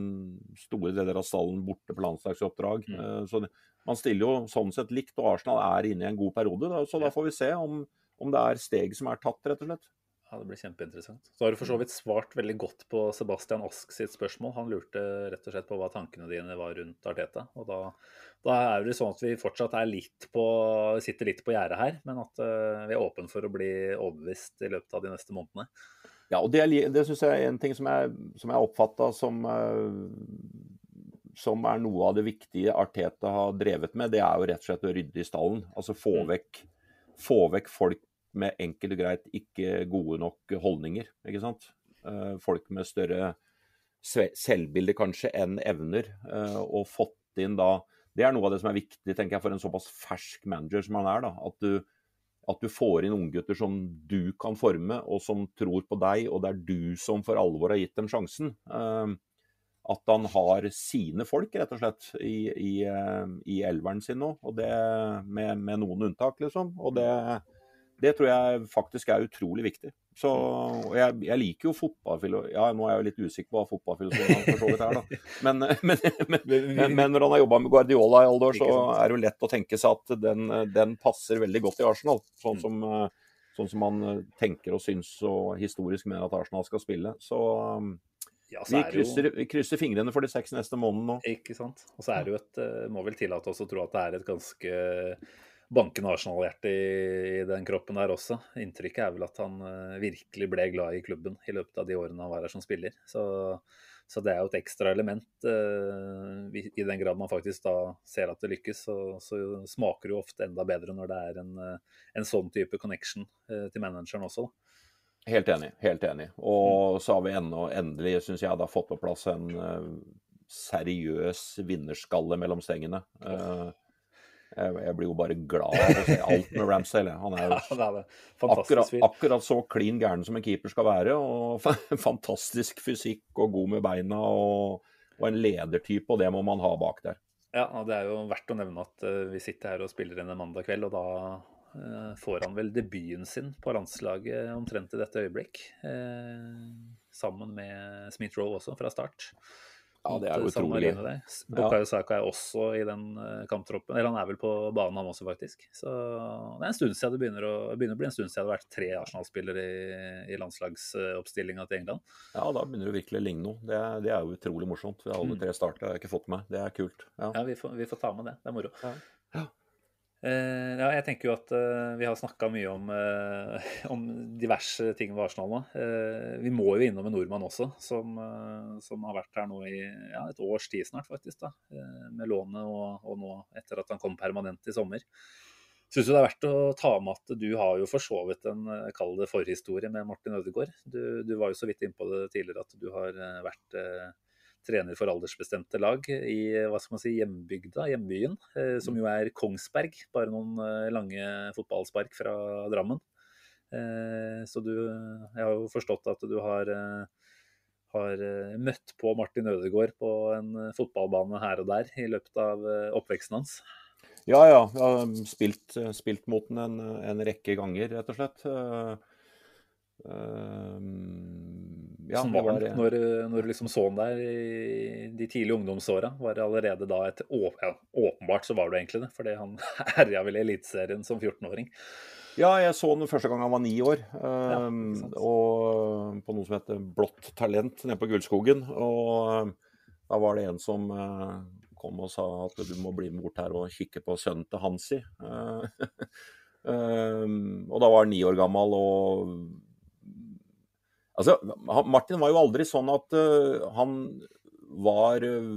store deler av stallen borte på landslagsoppdrag. Mm. så man stiller jo sånn sett likt, og Arsenal er inne i en god periode. Da, så da får vi se om, om, det er steg som er tatt, rett og slett. Ja, Det blir kjempeinteressant. Så har du for så vidt svart veldig godt på Sebastian Ask sitt spørsmål. Han lurte rett og slett på hva tankene dine var rundt Arteta. Og da, da er det sånn at vi fortsatt er litt på, sitter litt på gjerdet her, men at uh, vi er åpne for å bli overbevist i løpet av de neste månedene. Ja, og det, det syns jeg er en ting som jeg, som jeg oppfatta som uh, som er noe av det viktige Arteta har drevet med, det er jo rett og slett å rydde i stallen. Altså få mm. vekk, få vekk folk med enkelt og greit ikke gode nok holdninger. ikke sant? Eh, folk med større selvbilde kanskje enn evner. Eh, og fått inn da Det er noe av det som er viktig tenker jeg, for en såpass fersk manager som han er. da, At du, at du får inn unggutter som du kan forme, og som tror på deg, og det er du som for alvor har gitt dem sjansen. At han har sine folk, rett og slett, i, i, eh, i elveren sin nå. Og det med, med, noen unntak, liksom. Og det, det, tror jeg faktisk er utrolig viktig. Så, og jeg, jeg liker jo fotballfilosofi Ja, nå er jeg jo litt usikker på hva fotballfilosofi for så vidt er, da. Men, men, men, men, men når han har jobba med Guardiola i alle år, så er det jo lett å tenke seg at den, den passer veldig godt i Arsenal. Sånn som, sånn som man tenker og syns og historisk mener at Arsenal skal spille. Så ja, så vi, krysser, vi, krysser, fingrene for de seks neste månedene nå. Ikke sant. Og så er det jo et Må vel tillate oss å tro at det er et ganske bankende Arsenal-hjerte i, i, den kroppen der også. Inntrykket er vel at han uh, virkelig ble glad i klubben i løpet av de årene han var her som spiller. Så, så det er jo et ekstra element. I, den grad man faktisk da ser at det lykkes, så, så smaker det jo ofte enda bedre når det er en, en sånn type connection til manageren også. Helt enig. helt enig. Og så har vi ennå, endelig, syns jeg, da fått på plass en seriøs vinnerskalle mellom stengene. Uh, jeg, blir jo bare glad av å se alt med Ramsdale. Han er jo ja, er akkurat, akkurat, så klin gæren som en keeper skal være. og Fantastisk fysikk og god med beina og, og en ledertype, og det må man ha bak der. Ja, og Det er jo verdt å nevne at uh, vi sitter her og spiller inn en mandag kveld, og da uh, får han vel debuten sin på landslaget omtrent i dette øyeblikk. Uh, sammen med Smith Roe også, fra start. Ja, det er jo utrolig. Bukayo Saka er også i den eh, kamptroppen. Eller han er vel på banen, han også, faktisk. Så det er en stund siden det begynner å, begynner å bli en stund siden det har vært tre Arsenal-spillere i, i landslagsoppstillinga til England. Ja, da begynner det virkelig å ligne noe. Det, det, er jo utrolig morsomt. Alle tre tre starter har jeg ikke fått med. Det er kult. Ja, ja vi, får, vi, får, ta med det. Det er moro. Ja. Uh, ja, jeg tenker jo at uh, vi har snakka mye om, uh, om, diverse ting ved Arsenal nå. vi må jo innom en nordmann også, som, som har vært her nå i ja, et års tid snart, faktisk. da, Med lånet og, og, nå etter at han kom permanent i sommer. Syns det er verdt å ta med at du har jo for så vidt en kall forhistorie med Martin Ødegaard. Du, du var jo så vidt innpå det tidligere at du har vært trener for aldersbestemte lag i hva skal man si, hjembygda, hjembyen, eh, som jo er Kongsberg. Bare noen eh, lange fotballspark fra Drammen. Eh, så du Jeg har jo forstått at du har, har møtt på Martin Ødegaard på en fotballbane her og der i løpet av oppveksten hans. Ja, ja. Jeg har spilt, spilt mot den en, en, rekke ganger, rett og slett. Uh, ja, som var, når, når, du liksom så han der i de tidlige ungdomsåra, var det allerede da et ja, Åpenbart så var du egentlig det, fordi han herja vel i Eliteserien som 14-åring. Ja, jeg så den første gang han var ni år. Ja, um, og på noe som heter Blått talent nede på Gullskogen. Og um, da var det en som uh, kom og sa at du må bli med bort her og kikke på sønnen til Hansi. Um, og da var han ni år gammel og Altså, Martin var jo aldri sånn at uh, han var uh,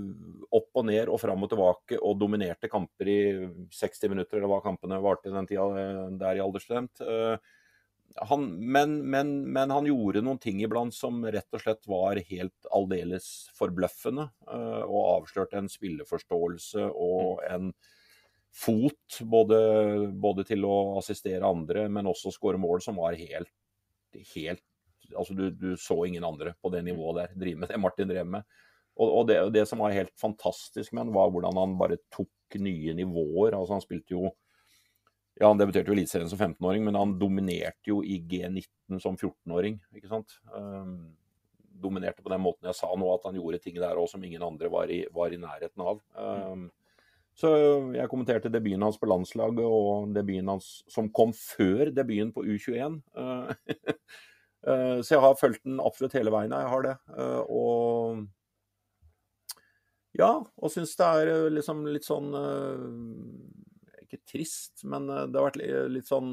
opp og ned og fram og tilbake og dominerte kamper i 60 minutter, eller hva kampene varte den tida uh, der i aldersstudent. Han, men, men, men, han gjorde noen ting iblant som rett og slett var helt aldeles forbløffende. Og avslørte en spilleforståelse og mm. en fot både, både til å assistere andre, men også skåre mål, som var helt, helt altså du, du, så ingen andre på det nivået der drive med det Martin drev med. Og, og det, det, som var helt fantastisk med han, var hvordan han bare tok nye nivåer. altså Han spilte jo ja, Han debuterte jo i Eliteserien som 15-åring, men han dominerte jo i G19 som 14-åring. ikke sant? Um, dominerte på den måten jeg sa nå, at han gjorde ting der òg som ingen andre var i, var i nærheten av. Um, så jeg kommenterte debuten hans på landslaget og debuten hans som kom før debuten på U21. Eh, så jeg har fulgt den absolutt hele veien. Jeg har det. Eh, og ja, og syns det er eh, liksom litt sånn Ikke trist, men det har vært litt sånn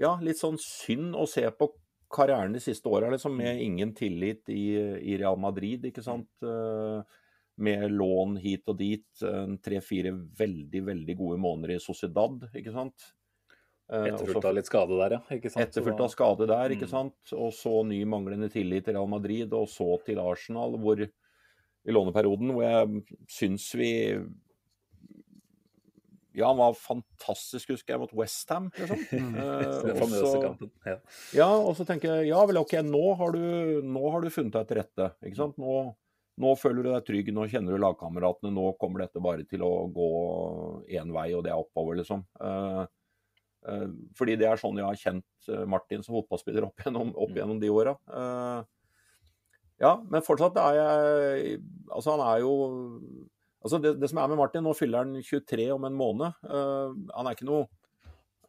Ja, litt sånn synd å se på karrieren de siste åra liksom, med ingen tillit i, i, Real Madrid, ikke sant. Med lån hit og dit. Tre-fire veldig, veldig gode måneder i Sociedad, ikke sant. Eh, etterfulgt av litt skade der, ja. ikke sant? Etterfulgt av skade der, ikke mm. sant. Og så ny manglende tillit til Real Madrid, og så til Arsenal, hvor i låneperioden, hvor jeg syns vi ja, han var fantastisk, husker jeg, mot Westham. Liksom. Mm. kampen. ja. ja, og så tenker jeg ja vel, OK, nå har du, nå har du funnet deg til rette. ikke sant? Nå, nå, føler du deg trygg, nå kjenner du lagkameratene, nå kommer dette bare til å gå én vei, og det er oppover, liksom. Uh, Eh, fordi det er sånn jeg har kjent eh, Martin som fotballspiller opp gjennom, opp gjennom de åra. Ja, men fortsatt er jeg Altså, han er jo Altså, det, det som er med Martin, nå fyller han 23 om en måned. han er ikke noe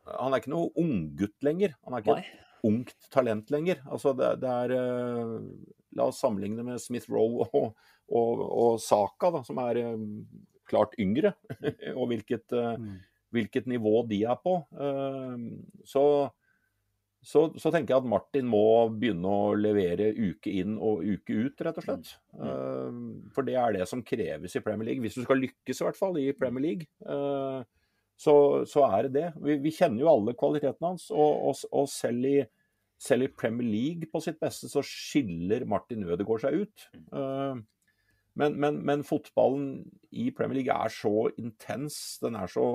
han er ikke noe unggutt lenger. Han er ikke Nei. et ungt talent lenger. Altså, det, det er La oss sammenligne med Smith Roe og, og, og Saka, da, som er klart yngre. og hvilket, Mm. Hvilket nivå de er på. Så, så, så, tenker jeg at Martin må begynne å levere uke inn og uke ut, rett og slett. For det er det som kreves i Premier League. Hvis du skal lykkes, i hvert fall, i Premier League, så, så er det det. Vi, vi, kjenner jo alle kvalitetene hans. Og, og, og selv, i, selv, i, Premier League på sitt beste så skiller Martin Ødegaard seg ut. Men, men, men fotballen i Premier League er så intens. Den er så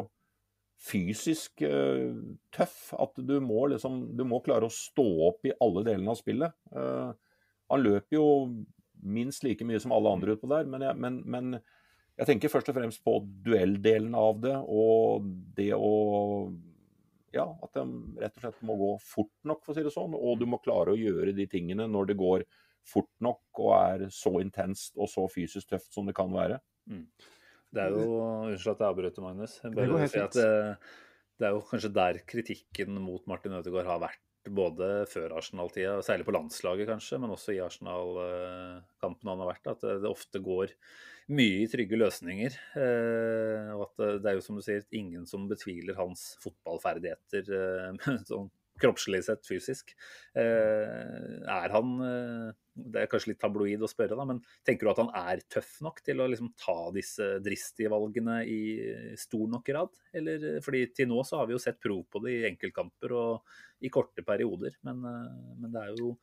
fysisk uh, tøff at du må, liksom, du må klare å stå opp i alle delene av spillet. Uh, han løper jo minst like mye som alle andre utpå der, men jeg, men, men jeg, tenker først og fremst på duelldelen av det, og det å Ja, at de rett og slett må gå fort nok, for å si det sånn. Og du må klare å gjøre de tingene når det går fort nok og er så intenst og så fysisk tøft som det kan være. Mm. Det er jo Unnskyld at jeg avbryter, Magnus. det går helt fint. Det, det, er jo kanskje der kritikken mot Martin Ødegaard har vært både før Arsenal-tida, særlig på landslaget kanskje, men også i Arsenal-kampen han har vært, at det ofte går mye i trygge løsninger. Og at det er jo som du sier, ingen som betviler hans fotballferdigheter sånn kroppslig sett, fysisk. Er han det er kanskje litt tabloid å spørre, da, men tenker du at han er tøff nok til å liksom ta disse dristige valgene i stor nok grad? Eller, fordi til nå så har vi jo sett prov på det i enkeltkamper og i korte perioder. Men, men, det er jo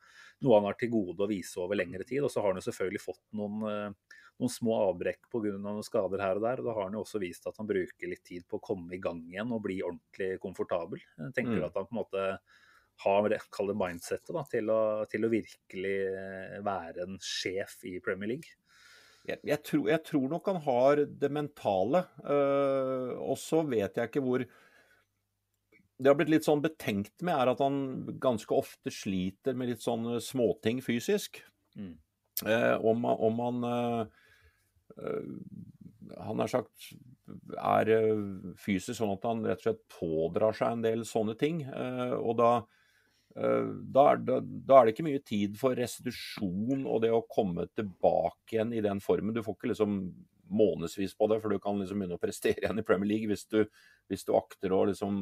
noe han har til gode å vise over lengre tid. Og så har han jo selvfølgelig fått noen, noen små avbrekk pga. noen skader her og der. og Da har han jo også vist at han bruker litt tid på å komme i gang igjen og bli ordentlig komfortabel. Tenker du Mm. at han på en måte har kall det mindsettet da, til, å, til å virkelig være en sjef i Premier League? Jeg, jeg, tror, jeg tror nok han har det mentale. Uh, og så vet jeg ikke hvor Det har blitt litt sånn betenkt med, er at han ganske ofte sliter med litt sånne småting fysisk. Mm. Uh, om, om han uh, Han har sagt er fysisk sånn at han rett og slett pådrar seg en del sånne ting. og da Eh, da er, det, da er, det, ikke mye tid for restitusjon og det å komme tilbake igjen i den formen. Du får ikke liksom månedsvis på det, for du kan liksom begynne å prestere igjen i Premier League hvis du, hvis du akter å liksom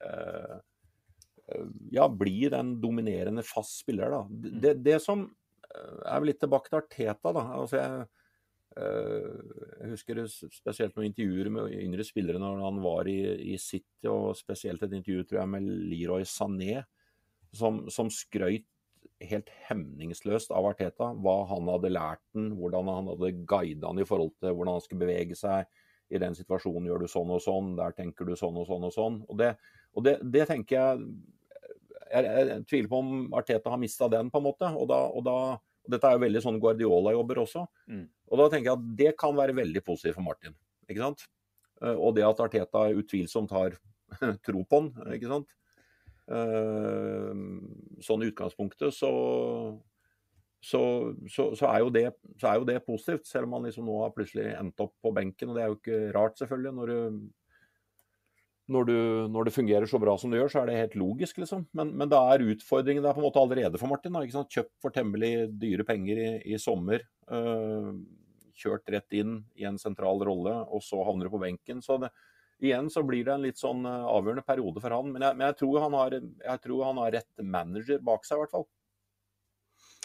eh, ja, bli den dominerende fast spiller. Da. Det, det, som er vel litt tilbake til Arteta, da. Altså jeg, jeg husker spesielt noen intervjuer med yngre spillere når han var i, i City, og spesielt et intervju tror jeg, med Leroy Sané som, som skrøyt helt hemningsløst av Arteta. Hva han hadde lært den, hvordan han hadde guidet han i forhold til hvordan han skulle bevege seg. I den situasjonen gjør du sånn og sånn, der tenker du sånn og sånn og sånn. Og det, og det, det tenker jeg jeg, jeg, tviler på om Arteta har mista den, på en måte. Og, da, og, da, og dette er jo veldig sånn Guardiola-jobber også. Mm. Og da tenker jeg at det kan være veldig positivt for Martin. ikke sant? Og det at Arteta utvilsomt har tro på han, ikke sant. Sånn i utgangspunktet så, så, så, så, er det, så, er jo det, positivt, selv om man liksom nå har plutselig endt opp på benken. og Det er jo ikke rart, selvfølgelig. Når, du, når, du, når det fungerer så bra som det gjør, så er det helt logisk, liksom. Men, men da er utfordringen der på en måte allerede for Martin. Da? Kjøpt for temmelig dyre penger i, i sommer. Øh, kjørt rett inn i en sentral rolle, og så havner du på benken. så det igjen så blir det en litt sånn avgjørende periode for han. Men jeg, men jeg, tror, han har, jeg tror han har rett manager bak seg, i hvert fall.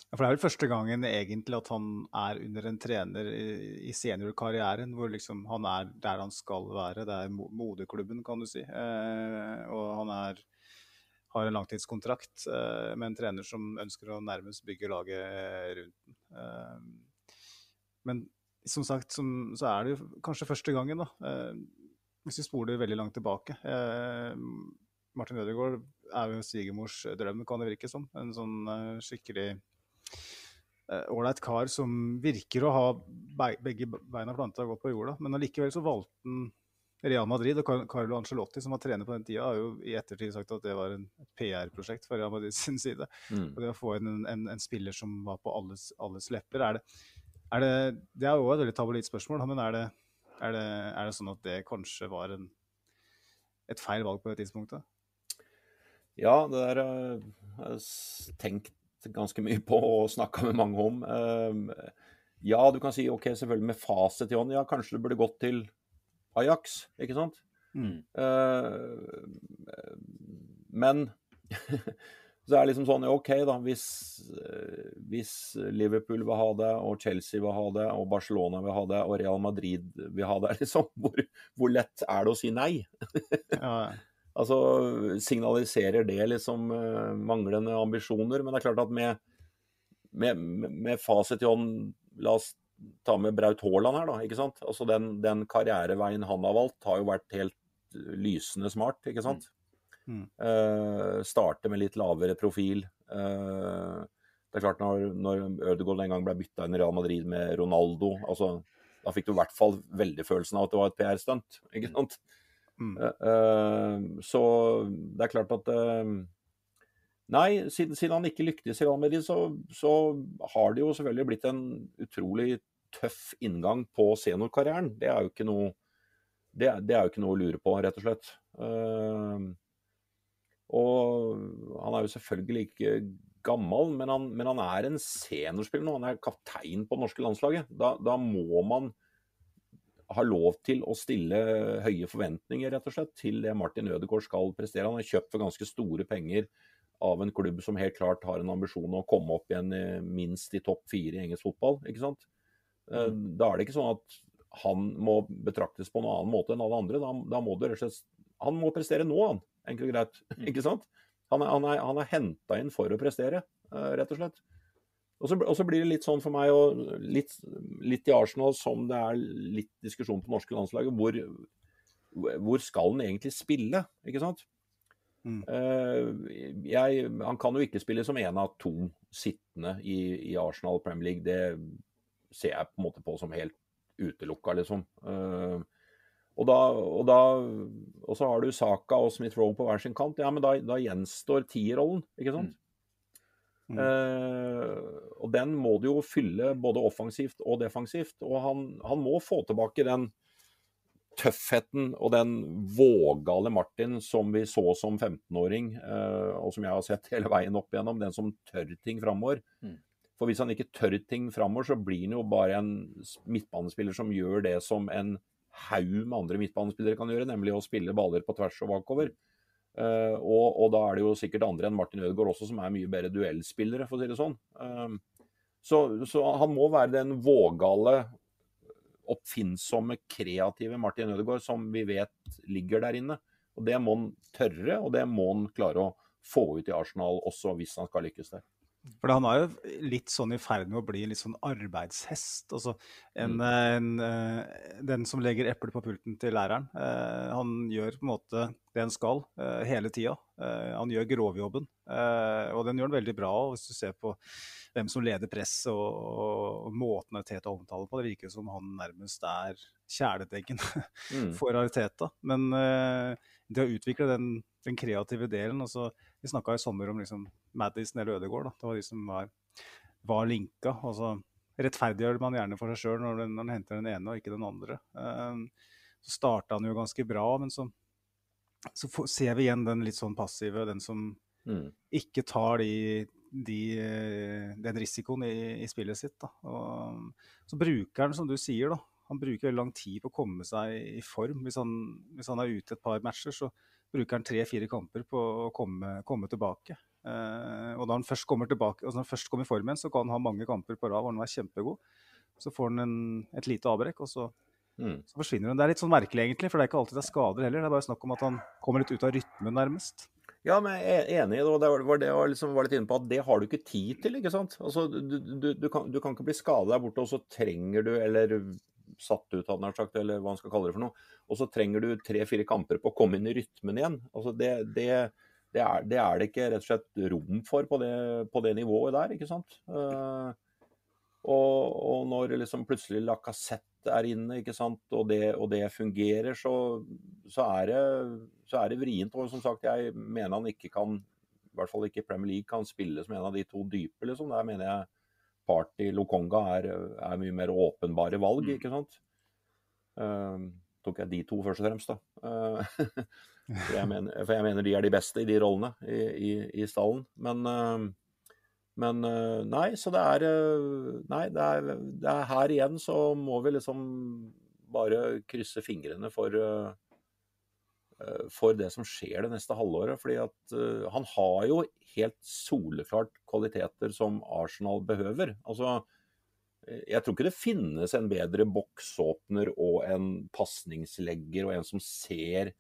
Ja, for Det er vel første gangen egentlig at han er under en trener i, seniorkarrieren hvor liksom han er der han skal være. Det er moderklubben, kan du si. Eh, og han er, har en langtidskontrakt eh, med en trener som ønsker å nærmest bygge laget rundt den. Eh, men som sagt som, så er det jo kanskje første gangen, da hvis vi spoler veldig langt tilbake. Eh, Martin Ødegaard er jo svigermors drøm, kan det virke som. En sånn eh, skikkelig ålreit eh, kar som virker å ha be begge beina planta godt på jorda. Men allikevel så valgte han Real Madrid og Carlo Ancelotti, som var trener på den tida, har jo i ettertid sagt at det var en, PR-prosjekt fra Real Madrid sin side. Mm. Og det å få inn en, en, en spiller som var på alles, alles lepper, er det, er det Det er jo et veldig tabloid spørsmål, men er det, er, det, er det sånn at det kanskje var en, et feil valg på det tidspunktet? Ja, det der eh, har jeg tenkt ganske mye på og snakka med mange om. Eh, Ja, du kan si ok, selvfølgelig med fasit i hånd. Ja, kanskje det burde gått til Ajax, ikke sant? Mm. Eh, Men så det er liksom sånn, OK, da. Hvis, eh, hvis Liverpool vil ha det, og Chelsea vil ha det, og Barcelona vil ha det, og Real Madrid vil ha det, liksom, hvor, hvor lett er det å si nei? Ja, Altså, signaliserer det liksom eh, manglende ambisjoner? Men det er klart at med, med, med- med fasit i hånd La oss ta med Braut Haaland her, da. ikke sant? Altså Den, den karriereveien han har valgt, har jo vært helt lysende smart, ikke sant? Mm. Eh, starte med litt lavere profil. Uh, det er klart Når, når Ødegaard en gang ble bytta inn i Real Madrid med Ronaldo, altså, da fikk du i hvert fall veldig følelsen av at det var et PR-stunt. ikke sant? Mm. Uh, så det er klart at Nei, siden, siden han ikke lyktes i Real Madrid, så, så har det jo selvfølgelig blitt en utrolig tøff inngang på seniorkarrieren. Det er jo ikke noe det, det er jo ikke noe å lure på, rett og slett. Eh, og han er jo selvfølgelig ikke gammel, men han, men han er en seniorspiller nå. Han er kaptein på det norske landslaget. Da, da må man ha lov til å stille høye forventninger rett og slett, til det Martin Ødegaard skal prestere. Han er kjøpt for ganske store penger av en klubb som helt klart har en ambisjon å komme opp igjen eh, minst i topp fire i engelsk fotball. ikke sant? Eh, Da er det ikke sånn at han må betraktes på en annen måte enn alle andre. Da, da må det rett og slett Han må prestere nå, han. Enkelt og greit. ikke sant? Han er, han er, han er henta inn for å prestere, eh, rett og slett. Og så, og så blir det litt sånn for meg, og litt, litt i Arsenal som det er litt diskusjon på norske landslaget, hvor, hvor skal han egentlig spille? ikke sant? Mm. Eh, jeg, han kan jo ikke spille som en av to sittende i, i Arsenal Premier League. Det ser jeg på en måte på som helt utelukka, liksom. Eh, og, da, og, da, og så har du Saka og Smith Rowe på hver sin kant. Ja, men da, da gjenstår tierrollen, ikke sant? Mm. Eh, og den må du jo fylle både offensivt og defensivt. Og han, han må få tilbake den tøffheten og den vågale Martin som vi så som 15-åring, eh, og som jeg har sett hele veien opp igjennom, den som tør ting framover. Mm. For hvis han ikke tør ting framover, så blir han jo bare en midtbanespiller som gjør det som en haug med andre midtbanespillere kan gjøre, nemlig å spille baller på tvers og bakover. Uh, og, og da er det jo sikkert andre enn Martin Ødegaard også som er mye bedre duellspillere, for å si det sånn. Uh, så, så han må være den vågale, oppfinnsomme, kreative Martin Ødegaard som vi vet ligger der inne. Og Det må han tørre, og det må han klare å få ut i Arsenal også, hvis han skal lykkes der. For han er jo litt sånn i ferd med å bli en litt sånn arbeidshest. Altså en, en, eh, den som legger eplet på pulten til læreren. Eh, han gjør på en måte det han skal eh, hele tida. Eh, han gjør grovjobben, eh, og den gjør han veldig bra. og Hvis du ser på hvem som leder presset og, og, måten Teta omtaler på, det virker som han nærmest er kjæledeggen Mm. for Ariteta. Men eh, det å utvikle den, den kreative delen altså, Vi snakka i sommer om liksom, Madison eller Ødegaard. Da. Det var de som var, var linka. Altså, rettferdiggjør man gjerne for seg sjøl når, når man henter den ene og ikke den andre. Eh, så starta han jo ganske bra, men så, så får, ser vi igjen den litt sånn passive, den som Mm. ikke tar de, de, den risikoen i, i spillet sitt. Og, så bruker han, som du sier, da, han bruker veldig lang tid på å komme seg i form. Hvis han, hvis han er ute et par matcher, så bruker han tre-fire kamper på å komme, komme tilbake. Eh, og da han først kommer tilbake, altså når han først kommer i form igjen, så kan han ha mange kamper på rad hvor han er kjempegod. Så får han en, et lite avbrekk, og så, Mm. så forsvinner han. Det er litt sånn merkelig, egentlig, for det er ikke alltid det er skader heller. Det er bare snakk om at han kommer litt ut av rytmen, nærmest. Ja, men jeg er enig i det. og Det var det jeg liksom var litt inne på, at det har du ikke tid til. ikke sant? Altså, du, du, du, kan, du kan ikke bli skada der borte, og så trenger du, eller satt ut, hadde sagt, eller hva man skal kalle det for noe, og så trenger du tre-fire kamper på å komme inn i rytmen igjen. Altså, det, det, det, er, det er det ikke rett og slett rom for på det, på nivået der, ikke sant? Uh, Og, og når liksom plutselig Lacassette er inne, ikke sant, og det, og det fungerer, så, så, er det, så er det vrient. Og som sagt, jeg mener han ikke kan, i hvert fall ikke Premier League, kan spille som en av de to dype, liksom. Der mener jeg Party Lokonga er, er mye mer åpenbare valg, Mm. ikke sant. Uh, tok jeg de to først og fremst, da. Uh, for, jeg mener, for jeg mener de er de beste i de rollene i, i, i stallen. Men uh, men eh, nei, så det er eh, Nei, det er, det er her igjen så må vi liksom bare krysse fingrene for for det som skjer det neste halvåret. fordi at uh, han har jo helt soleklart kvaliteter som Arsenal behøver. Altså, eh, jeg tror ikke det finnes en bedre boksåpner og en pasningslegger og en som ser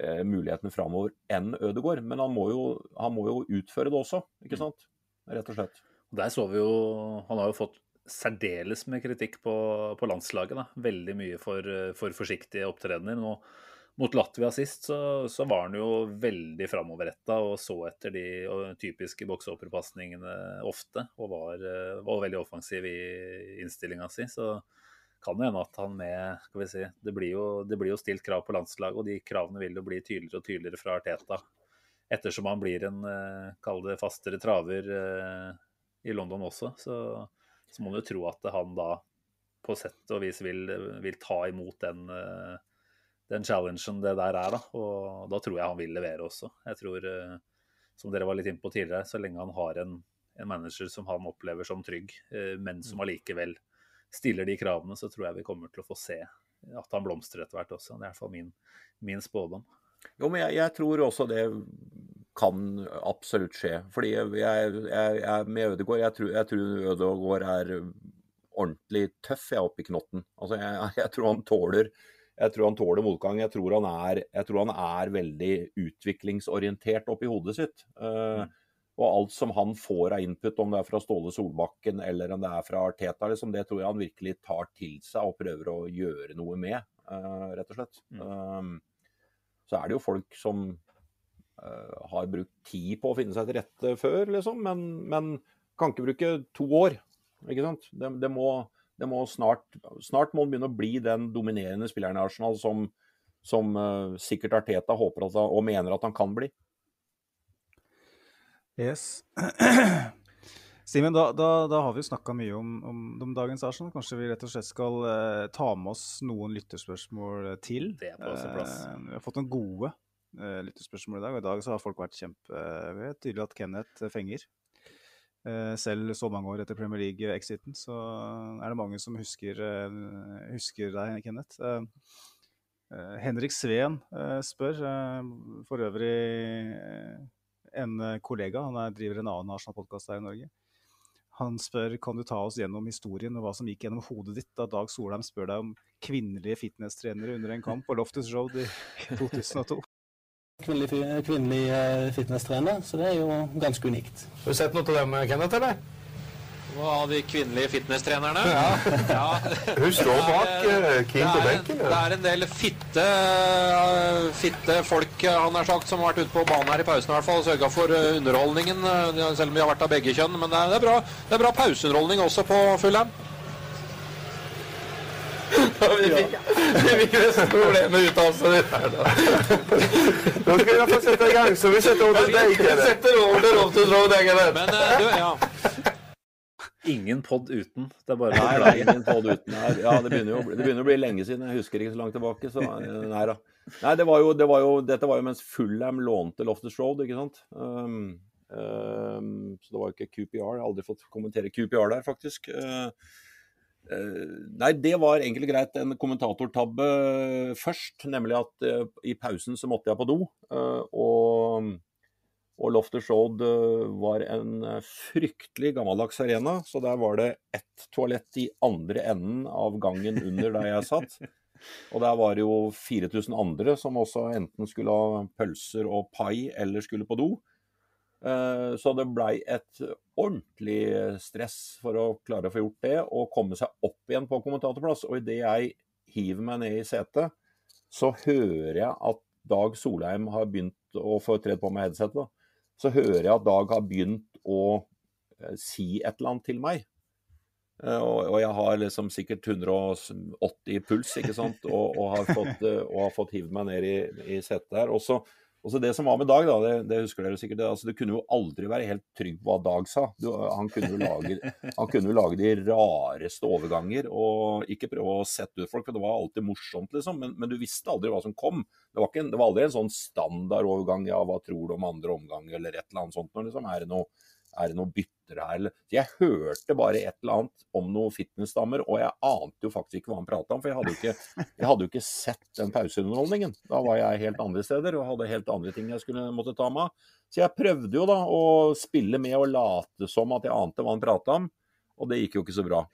uh, mulighetene framover enn Ødegaard. Men han må, jo, han må jo utføre det også, ikke sant? Rett og slett. Der så vi jo Han har jo fått særdeles med kritikk på, på landslaget. Da. Veldig mye for, for forsiktige opptredener. Nå, mot Latvia sist så, så var han jo veldig framoverretta og så etter de typiske bokseoperpasningene ofte. Og var, var veldig offensiv i innstillinga si. Så kan det hende at han med skal vi si, det blir, jo, det blir jo stilt krav på landslaget, og de kravene vil jo bli tydeligere og tydeligere fra Arteta ettersom han blir en eh, kall det fastere traver eh, i London også, så, så, må man jo tro at han da på sett og vis vil, vil ta imot den, eh, den challengen det der er. Da. Og da tror jeg han vil levere også. Jeg tror, som dere var litt inne på tidligere, så lenge han har en, en manager som han opplever som trygg, men som allikevel stiller de kravene, så tror jeg vi kommer til å få se at han blomstrer etter hvert også. Det er i hvert fall min, min spådom. Jo, men jeg, jeg, tror også det kan absolutt skje. Fordi jeg, jeg, jeg med Ødegaard jeg tror, jeg tror Ødegaard er ordentlig tøff jeg oppe i knotten. Altså, jeg, tror han tåler jeg tror han tåler motgang. Jeg tror han er, tror han er veldig utviklingsorientert oppi hodet sitt. Uh, og alt som han får av input, om det er fra Ståle Solbakken eller om det er fra Arteta, liksom, det tror jeg han virkelig tar til seg og prøver å gjøre noe med, uh, rett og slett. Mm. Um, så er det jo folk som har brukt tid på å finne seg til rette før, liksom. Men, men kan ikke bruke to år. Ikke sant? Det, det, må, det må, snart Snart må han begynne å bli den dominerende spilleren i Arsenal som, som uh, sikkert Arteta håper at, og mener at han kan bli. Yes. Simen, da, da, da, har vi snakka mye om, om, om, dagens Arsenal. Kanskje vi rett og slett skal uh, ta med oss noen lytterspørsmål til. Det er på sin plass. Uh, vi har fått noen gode uh, lytterspørsmål i dag, og i dag så har folk vært kjempe tydelig at Kenneth fenger. Selv så mange år etter Premier League-exiten, så er det mange som husker, husker deg, Kenneth. Henrik Sveen spør, for øvrig en kollega, han er, driver en annen Arsenal-podkast her i Norge. Han spør kan du ta oss gjennom historien og hva som gikk gjennom hodet ditt da Dag Solheim spør deg om kvinnelige fitnesstrenere under en kamp på Loftus Road i 2002. Kvinnelig, kvinnelig fitnesstrener, så det er jo ganske unikt. Har du sett noe til dem, Kenneth, eller? Hva av de kvinnelige fitnesstrenerne? Ja. ja. Hun står bak uh, Kim på benken. Det er en del fitte, uh, fitte folk han har sagt, som har vært ute på banen her i pausen i hvert fall, og sørga for underholdningen. selv om vi har vært av begge kjønn. Men det er, det er bra, det er bra pauseunderholdning også på Vi fikk, vi fikk nesten problemet ut av oss. Nå skal vi i hvert fall sette i gang, så vi setter over til deg. Setter over til Loftus Road, Men du, ja. Ingen pod uten. Det er bare Nei, er ingen pod uten her. Ja, det begynner, jo, det begynner å bli lenge siden. Jeg husker ikke så langt tilbake. Så nei da. Nei, det var jo, det var jo, dette var jo mens Fullham lånte Loftus Road, ikke sant. Um, um, så det var jo ikke QPR. Jeg har aldri fått kommentere QPR der, faktisk. Uh, uh, nei, det var og greit en kommentatortabbe først. Nemlig at uh, i pausen så måtte jeg på do. og og Lofter Road var en fryktelig gammeldags arena, så der var det ett toalett i andre enden av gangen under der jeg satt. Og der var det jo 4000 andre som også enten skulle ha pølser og pai eller skulle på do. Så det blei et ordentlig stress for å klare å få gjort det, og komme seg opp igjen på kommentatorplass. Og idet jeg hiver meg ned i setet, så hører jeg at Dag Solheim har begynt å få tredd på meg headsetet. så hører jeg at Dag har begynt å si et eller annet til meg. Eh, Og, og jeg har liksom sikkert 180 i puls, ikke sant, og, og har fått, eh, og fått hivd meg ned i, i setet her. Også, også det som var med Dag, da, det, det husker dere sikkert, altså, du kunne jo aldri være helt trygg på hva Dag sa. Du, han, kunne jo lage, han kunne jo lage de rareste overganger og ikke prøve å sette ut folk, for det var alltid morsomt, liksom. Men, men du visste aldri hva som kom. Det var, ikke det var aldri en sånn standardovergang, ja, hva tror du om andre omgang, eller et eller annet sånt. Når, liksom, er det noe er det noe bytter her? Eller? Jeg hørte bare et eller annet om noen fitnessdamer, og jeg ante jo faktisk ikke hva han prata om. For jeg hadde, ikke, jeg hadde jo ikke sett den pauseunderholdningen. Da var jeg helt andre steder og hadde helt andre ting jeg skulle måtte ta meg av. Så jeg prøvde jo da å spille med og late som at jeg ante hva han prata om, og det gikk jo ikke så bra.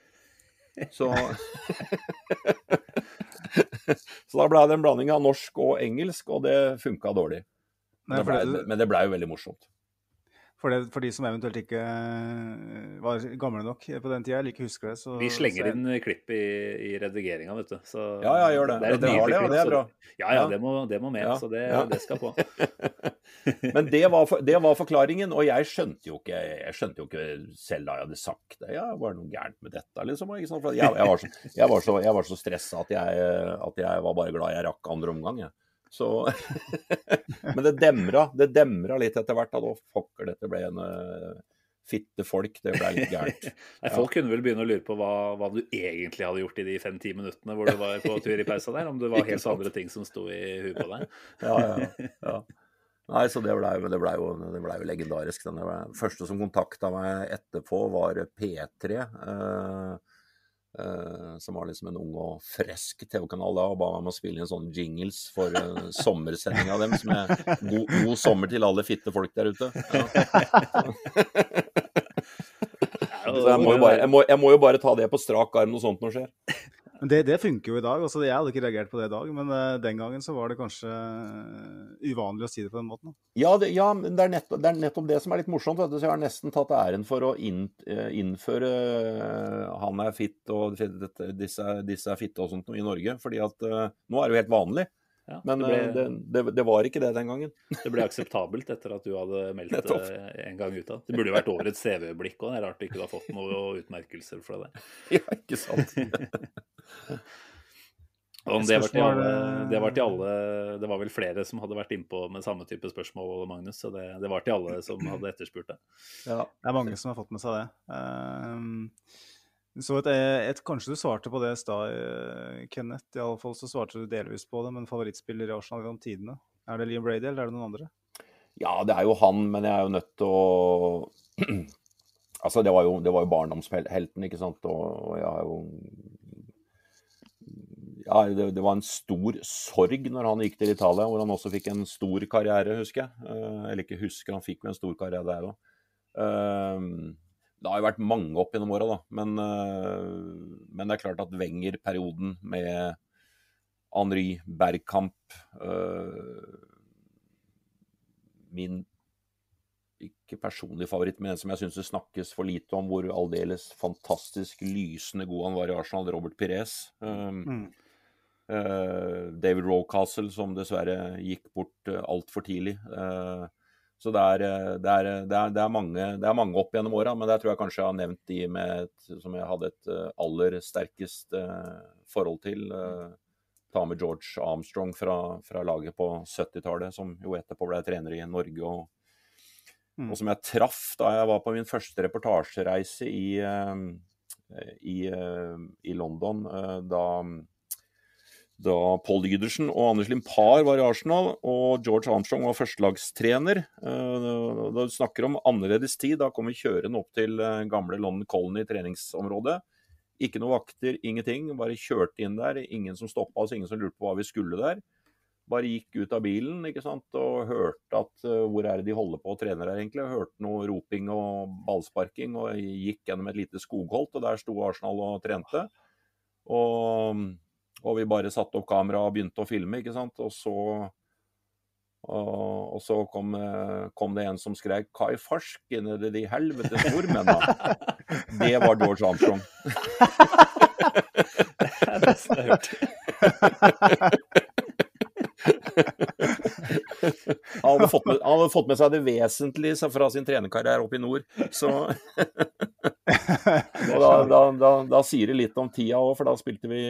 Så Så da ble det en blanding av norsk og engelsk, og det funka dårlig. Men det blei ble- blei jo veldig morsomt. For, det, for de som eventuelt ikke eh, var gamle nok på den tida, eller ikke husker det, så Vi slenger så- inn klipp i, i redigeringa, vet du. Så Ja, ja, gjør det. Det er et det, har det, og klipp, det er bra. Ja, ja, Ja. det må, det må med. Ja, Så det, ja. det skal på. Men det var, for, det var forklaringen, og jeg skjønte jo ikke jeg skjønte jo ikke selv da jeg hadde sagt det. Ja, var det noe gærent med dette, liksom? Ikke sant? Jeg, jeg, var så, jeg, var så, jeg var så stressa at jeg, at jeg var bare glad jeg rakk andre omgang. Jeg. Så Men det demra, det demra litt etter hvert. Da, Å, pokker, dette ble en uh, fitte folk. Det ble litt gærent. Nei, folk kunne vel begynne å lure på hva, hva du egentlig hadde gjort i de fem-ti minuttene hvor du var på tur i pausa der, om det var helt andre ting som sto i huet på deg. Ja, ja, ja. Nei, så det blei det ble jo, det ble jo legendarisk. Den første som kontakta meg etterpå, var P3. Eh, eh, som var liksom en ung og frisk TV-kanal da, og ba meg om å spille inn sånne jingles for uh, sommersendinga av dem. Som er god, god sommer til alle fitte folk der ute. Ja. Jeg må, jo bare, jeg, må, jeg må jo bare ta det på strak arm når sånt noe skjer. Men det, det funker jo i dag. altså Jeg hadde ikke reagert på det i dag, men uh, den gangen så var det kanskje uh, uvanlig å si det på den måten. Ja, det, ja men det er, nettopp, det er nettopp det som er litt morsomt. Vet du. Så jeg har nesten tatt æren for å inn, eh, innføre uh, 'han er fit' og disse, disse er fitte og sånt noe i Norge. fordi at nå er det jo helt vanlig. Ja, Men det, eh, ble, det, det, det var ikke det den gangen. det ble akseptabelt etter at du hadde meldt det en gang ut av. Det burde jo vært årets CV-øyeblikk òg. Det er rart du ikke har fått noen utmerkelser fra det. Ja, ikke sant? Om det, var til alle, det var til alle Det var vel flere som hadde vært innpå med samme type spørsmål, Magnus. Så det, det var til alle som hadde etterspurt det. Ja. Det er mange som har fått med seg det. Ehm, så et, et, kanskje du svarte på det i stad, eh, Kenneth. I alle fall så svarte du delvis på det, men favorittspiller i Arsenal gjennom tidene? Er det Liam Brady, eller er det noen andre? Ja, det er jo han, men jeg er jo nødt til å Altså, det var jo, jo barndomshelten, ikke sant, og jeg har jo Ja, det, det var en stor sorg når han gikk til Italia, hvor han også fikk en stor karriere, husker jeg. Eh, eller ikke husker, han fikk jo en stor karriere der òg. Det har jo vært mange opp gjennom åra, da. Men, eh, men det er klart at Wenger-perioden med Henry Bergkamp eh, Min ikke personlig favoritt, men en som jeg syns det snakkes for lite om, hvor aldeles fantastisk lysende god han var i Arsenal, Robert Pires. Um, Mm. eh, David Rowcastle, som dessverre gikk bort uh, altfor tidlig. Eh, så det er, eh, det, er, det, er, det, er mange, mange opp gjennom åra, men der tror jeg kanskje jeg har nevnt de med som jeg hadde et eh, aller sterkest eh, forhold til. eh, ta med George Armstrong fra, fra laget på 70-tallet, som jo etterpå ble trener i Norge. og Mm. og som jeg traff da jeg var på min første reportasjereise i, eh, i, eh, i London. eh, Da, da Paul Lydersen og Anders Limpar var i Arsenal, og George Armstrong var førstelagstrener. Eh, Da du snakker om annerledes tid, da kom vi kjørende opp til eh, gamle London Colony treningsområde. Ikke noe vakter, ingenting. Bare kjørte inn der. Ingen som stoppa oss, ingen som lurte på hva vi skulle der bare gikk ut av bilen ikke sant? og hørte at uh, hvor er det de holder på og trener her egentlig. Hørte noe roping og ballsparking og gikk gjennom et lite skogholt, og der sto Arsenal og trente. Og, og vi bare satte opp kamera og begynte å filme, ikke sant. Og så, og, og så kom, eh, kom det en som skrek 'Kai farsken, er det de helvetes nordmennene?' Det var George Armstrong. Det er det beste jeg har hørt. Han hadde, fått med, han hadde fått med seg det vesentlige fra sin trenerkarriere oppe i nord. Så da, da, da, da sier det litt om tida òg, for da spilte vi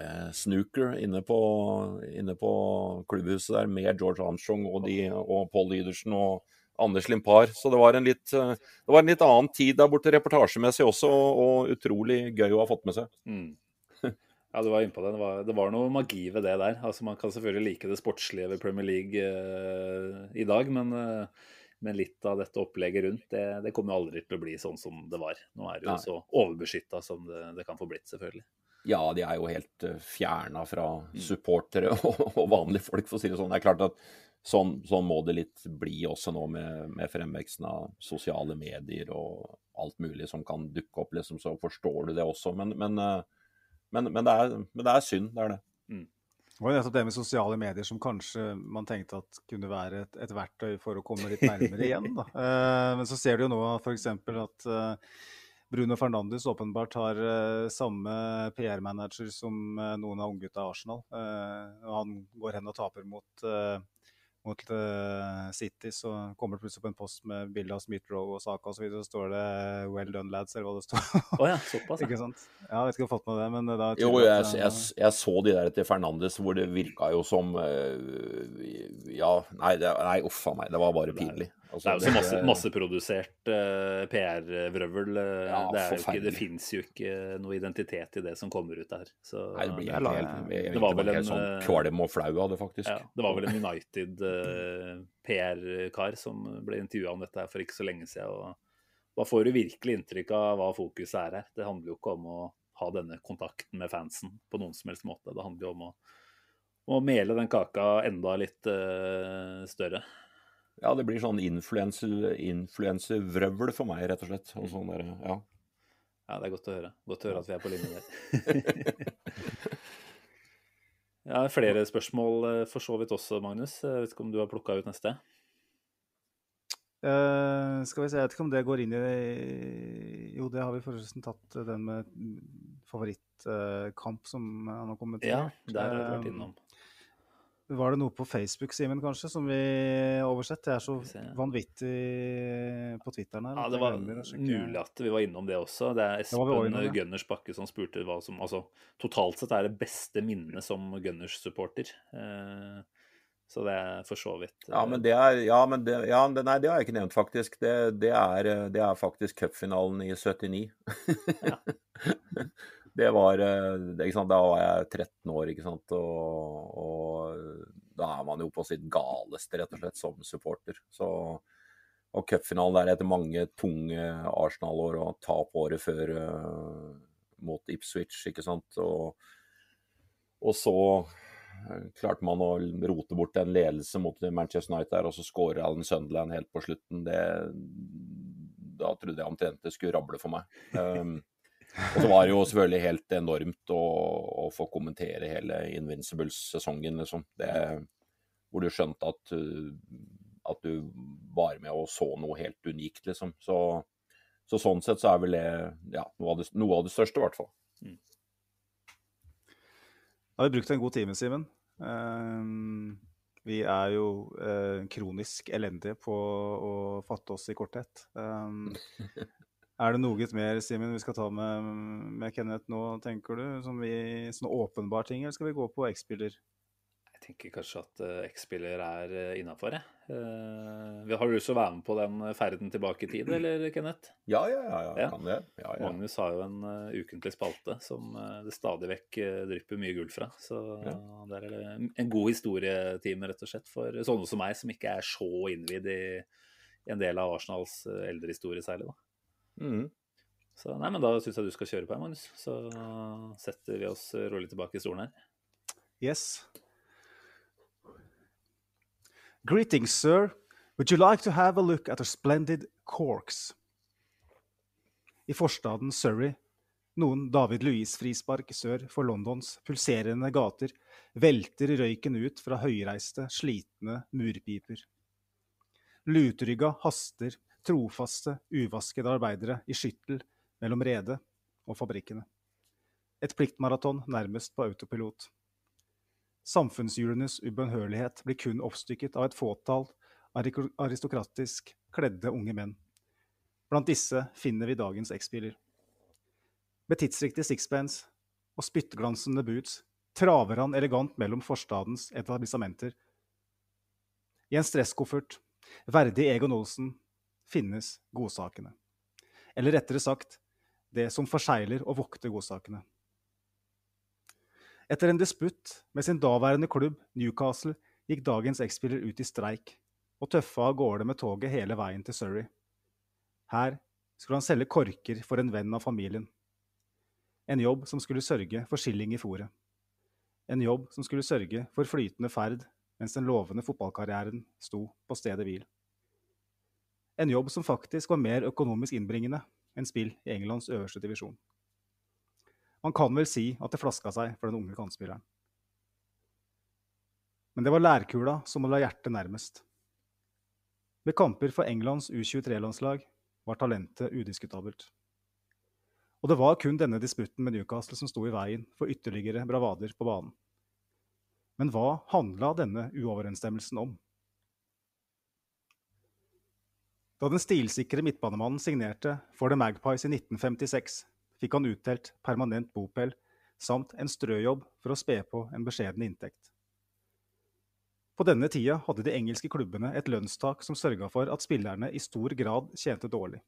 eh, snooker inne på, inne på klubbhuset der med George Armstrong og, de, og Paul Lydersen og Anders Limpar. Så det var en litt, eh, det var en litt annen tid der borte reportasjemessig også, og, og utrolig gøy å ha fått med seg. Mm. Ja, du var inne på det. Det var, det var, noe magi ved det der. Altså, Man kan selvfølgelig like det sportslige ved Premier League eh, i dag, men, eh, men, litt av dette opplegget rundt, det, det kommer jo aldri til å bli sånn som det var. Nå er det jo Nei. så overbeskytta som det, det, kan få blitt, selvfølgelig. Ja, de er jo helt eh, fjerna fra mm. supportere og, og, vanlige folk, for å si det sånn. Det er klart at sånn, sånn må det litt bli også nå med, med, fremveksten av sosiale medier og alt mulig som kan dukke opp, liksom, så forstår du det også. Men, men uh, men, men, det er, men, det er, synd, det er det. Mm. Det var jo nettopp det med sosiale medier som kanskje man tenkte at kunne være et, et verktøy for å komme litt nærmere igjen. Da. Uh, men så ser du jo nå f.eks. at Bruno Fernandes åpenbart har uh, samme PR-manager som noen av unggutta i Arsenal. han går hen og taper mot mot uh, City, så kommer det plutselig på en post med bilde av Smith Rowe og Saka osv. Så, så står det 'Well done, lads', eller hva det står. oh, ja, såpass, ikke sant? Ja, jeg vet ikke om du har fått med det, men da Jo, jeg, at, jeg, jeg, så de der til Fernandes hvor det virka jo som uh, Ja, nei, det, nei, uff a meg. Det var bare pinlig. Altså, det er jo så masse, masseprodusert uh, PR-vrøvel. Ja, det, det fins jo ikke noe identitet i det som kommer ut der. Så, Nei, det blir helt, jeg, jeg, det var vel en sånn eh, kvalm og flau av det, faktisk. Ja, det var vel en United uh, PR-kar som ble intervjua om dette her for ikke så lenge siden. og Da får du virkelig inntrykk av hva fokuset er her. Det handler jo ikke om å ha denne kontakten med fansen på noen som helst måte. Det handler jo om å, å mele den kaka enda litt uh, større. Ja, det blir sånn influensevrøvl for meg, rett og slett. Og sånn der, ja. ja, det er godt å høre. Godt å høre at vi er på linje der. ja, flere spørsmål eh, for så vidt også, Magnus. Jeg vet ikke om du har plukka ut neste? Uh, skal vi se, jeg vet ikke om det går inn i Jo, det har vi forresten tatt, den med favorittkamp uh, som han har kommentert. Ja, der har vi vært innom. Var det noe på Facebook, Simen, kanskje, som vi oversett? Jeg er så vanvittig på Twitteren her. Ja, det var mulig at vi var innom det også. Det er Espen det Gunners Bakke som spurte hva som Altså, totalt sett er det beste minnet som Gunners-supporter. Eh, så det er for så vidt Ja, men det er Ja, men det, ja, nei, det har jeg ikke nevnt, faktisk. Det, det er, det er faktisk cupfinalen i 79. ja. det var eh, Da var jeg 13 år, ikke sant. Og, og, da er man jo på sitt galeste, rett og slett, som supporter. Så, og cupfinalen der etter mange tunge Arsenal-år og tap året før uh, mot Ipswich, ikke sant. Og, og så eh, klarte man å rote bort en ledelse mot Manchester United der, og så skårer Alan Sunderland helt på slutten. Det, da trodde jeg omtrent det skulle rable for meg. Um, og så var det jo selvfølgelig helt enormt å, å få kommentere hele Invincibles-sesongen, liksom. Det, hvor du skjønte at, at, du var med og så noe helt unikt, liksom. Så, så sånn sett så er vel det ja, noe, av det, noe av det største, i hvert fall. Mm. Da har vi brukt en god time, Simen. Um, vi er jo uh, kronisk elendige på å fatte oss i korthet. Um, Er det noe mer Simen, vi skal ta med, med, Kenneth nå, tenker du? Som vi, sånne åpenbare ting, eller skal vi gå på X-spiller? Jeg tenker kanskje at uh, X-spiller er uh, innafor, jeg. Uh, har du lyst til å være med på den ferden tilbake i tid, eller Kenneth? Ja, ja, ja. ja, kan det. Ja, ja. Magnus har jo en uh, ukentlig spalte som det stadig vekk drypper mye gull fra. Så der er det en god historietime, rett og slett, for sånne som meg, som ikke er så innvidd i en del av Arsenals eldrehistorie særlig. da. Mm. Så nei, men da syns jeg du skal kjøre på, Magnus. Så setter vi oss rolig tilbake i stolen her. Yes. Greetings, sir. Would you like to have a look at our splendid corks? I forstaden Surrey, noen David Louis-frispark sør for Londons pulserende gater, velter røyken ut fra høyreiste, slitne murpiper. Lutrygga haster trofaste, uvaskede arbeidere i skyttel mellom redet og fabrikkene. Et pliktmaraton nærmest på autopilot. Samfunnshjulenes ubønnhørlighet blir kun oppstykket av et fåtall aristokratisk kledde unge menn. Blant disse finner vi dagens X-biler. Med tidsriktig sixpence og spyttglansende boots traver han elegant mellom forstadens etablissementer. I en stresskoffert, verdig Egon Olsen, finnes godsakene. Eller rettere sagt, det som forsegler og vokter godsakene. Etter en disputt med sin daværende klubb, Newcastle, gikk dagens X-spiller ut i streik og tøffa av gårde med toget hele veien til Surrey. Her skulle han selge korker for en venn av familien. En jobb som skulle sørge for skilling i fòret. En jobb som skulle sørge for flytende ferd mens den lovende fotballkarrieren sto på stedet hvil. En jobb som faktisk var mer økonomisk innbringende enn spill i Englands øverste divisjon. Man kan vel si at det flaska seg for den unge kantspilleren. Men det var lærkula som la hjertet nærmest. Ved kamper for Englands U23-landslag var talentet udiskutabelt. Og det var kun denne disputten med Newcastle som sto i veien for ytterligere bravader på banen. Men hva handla denne uoverensstemmelsen om? Da den stilsikre midtbanemannen signerte for The Magpies i 1956, fikk han utdelt permanent bopel samt en strøjobb for å spe på en beskjeden inntekt. På denne tida hadde de engelske klubbene et lønnstak som sørga for at spillerne i stor grad tjente dårlig.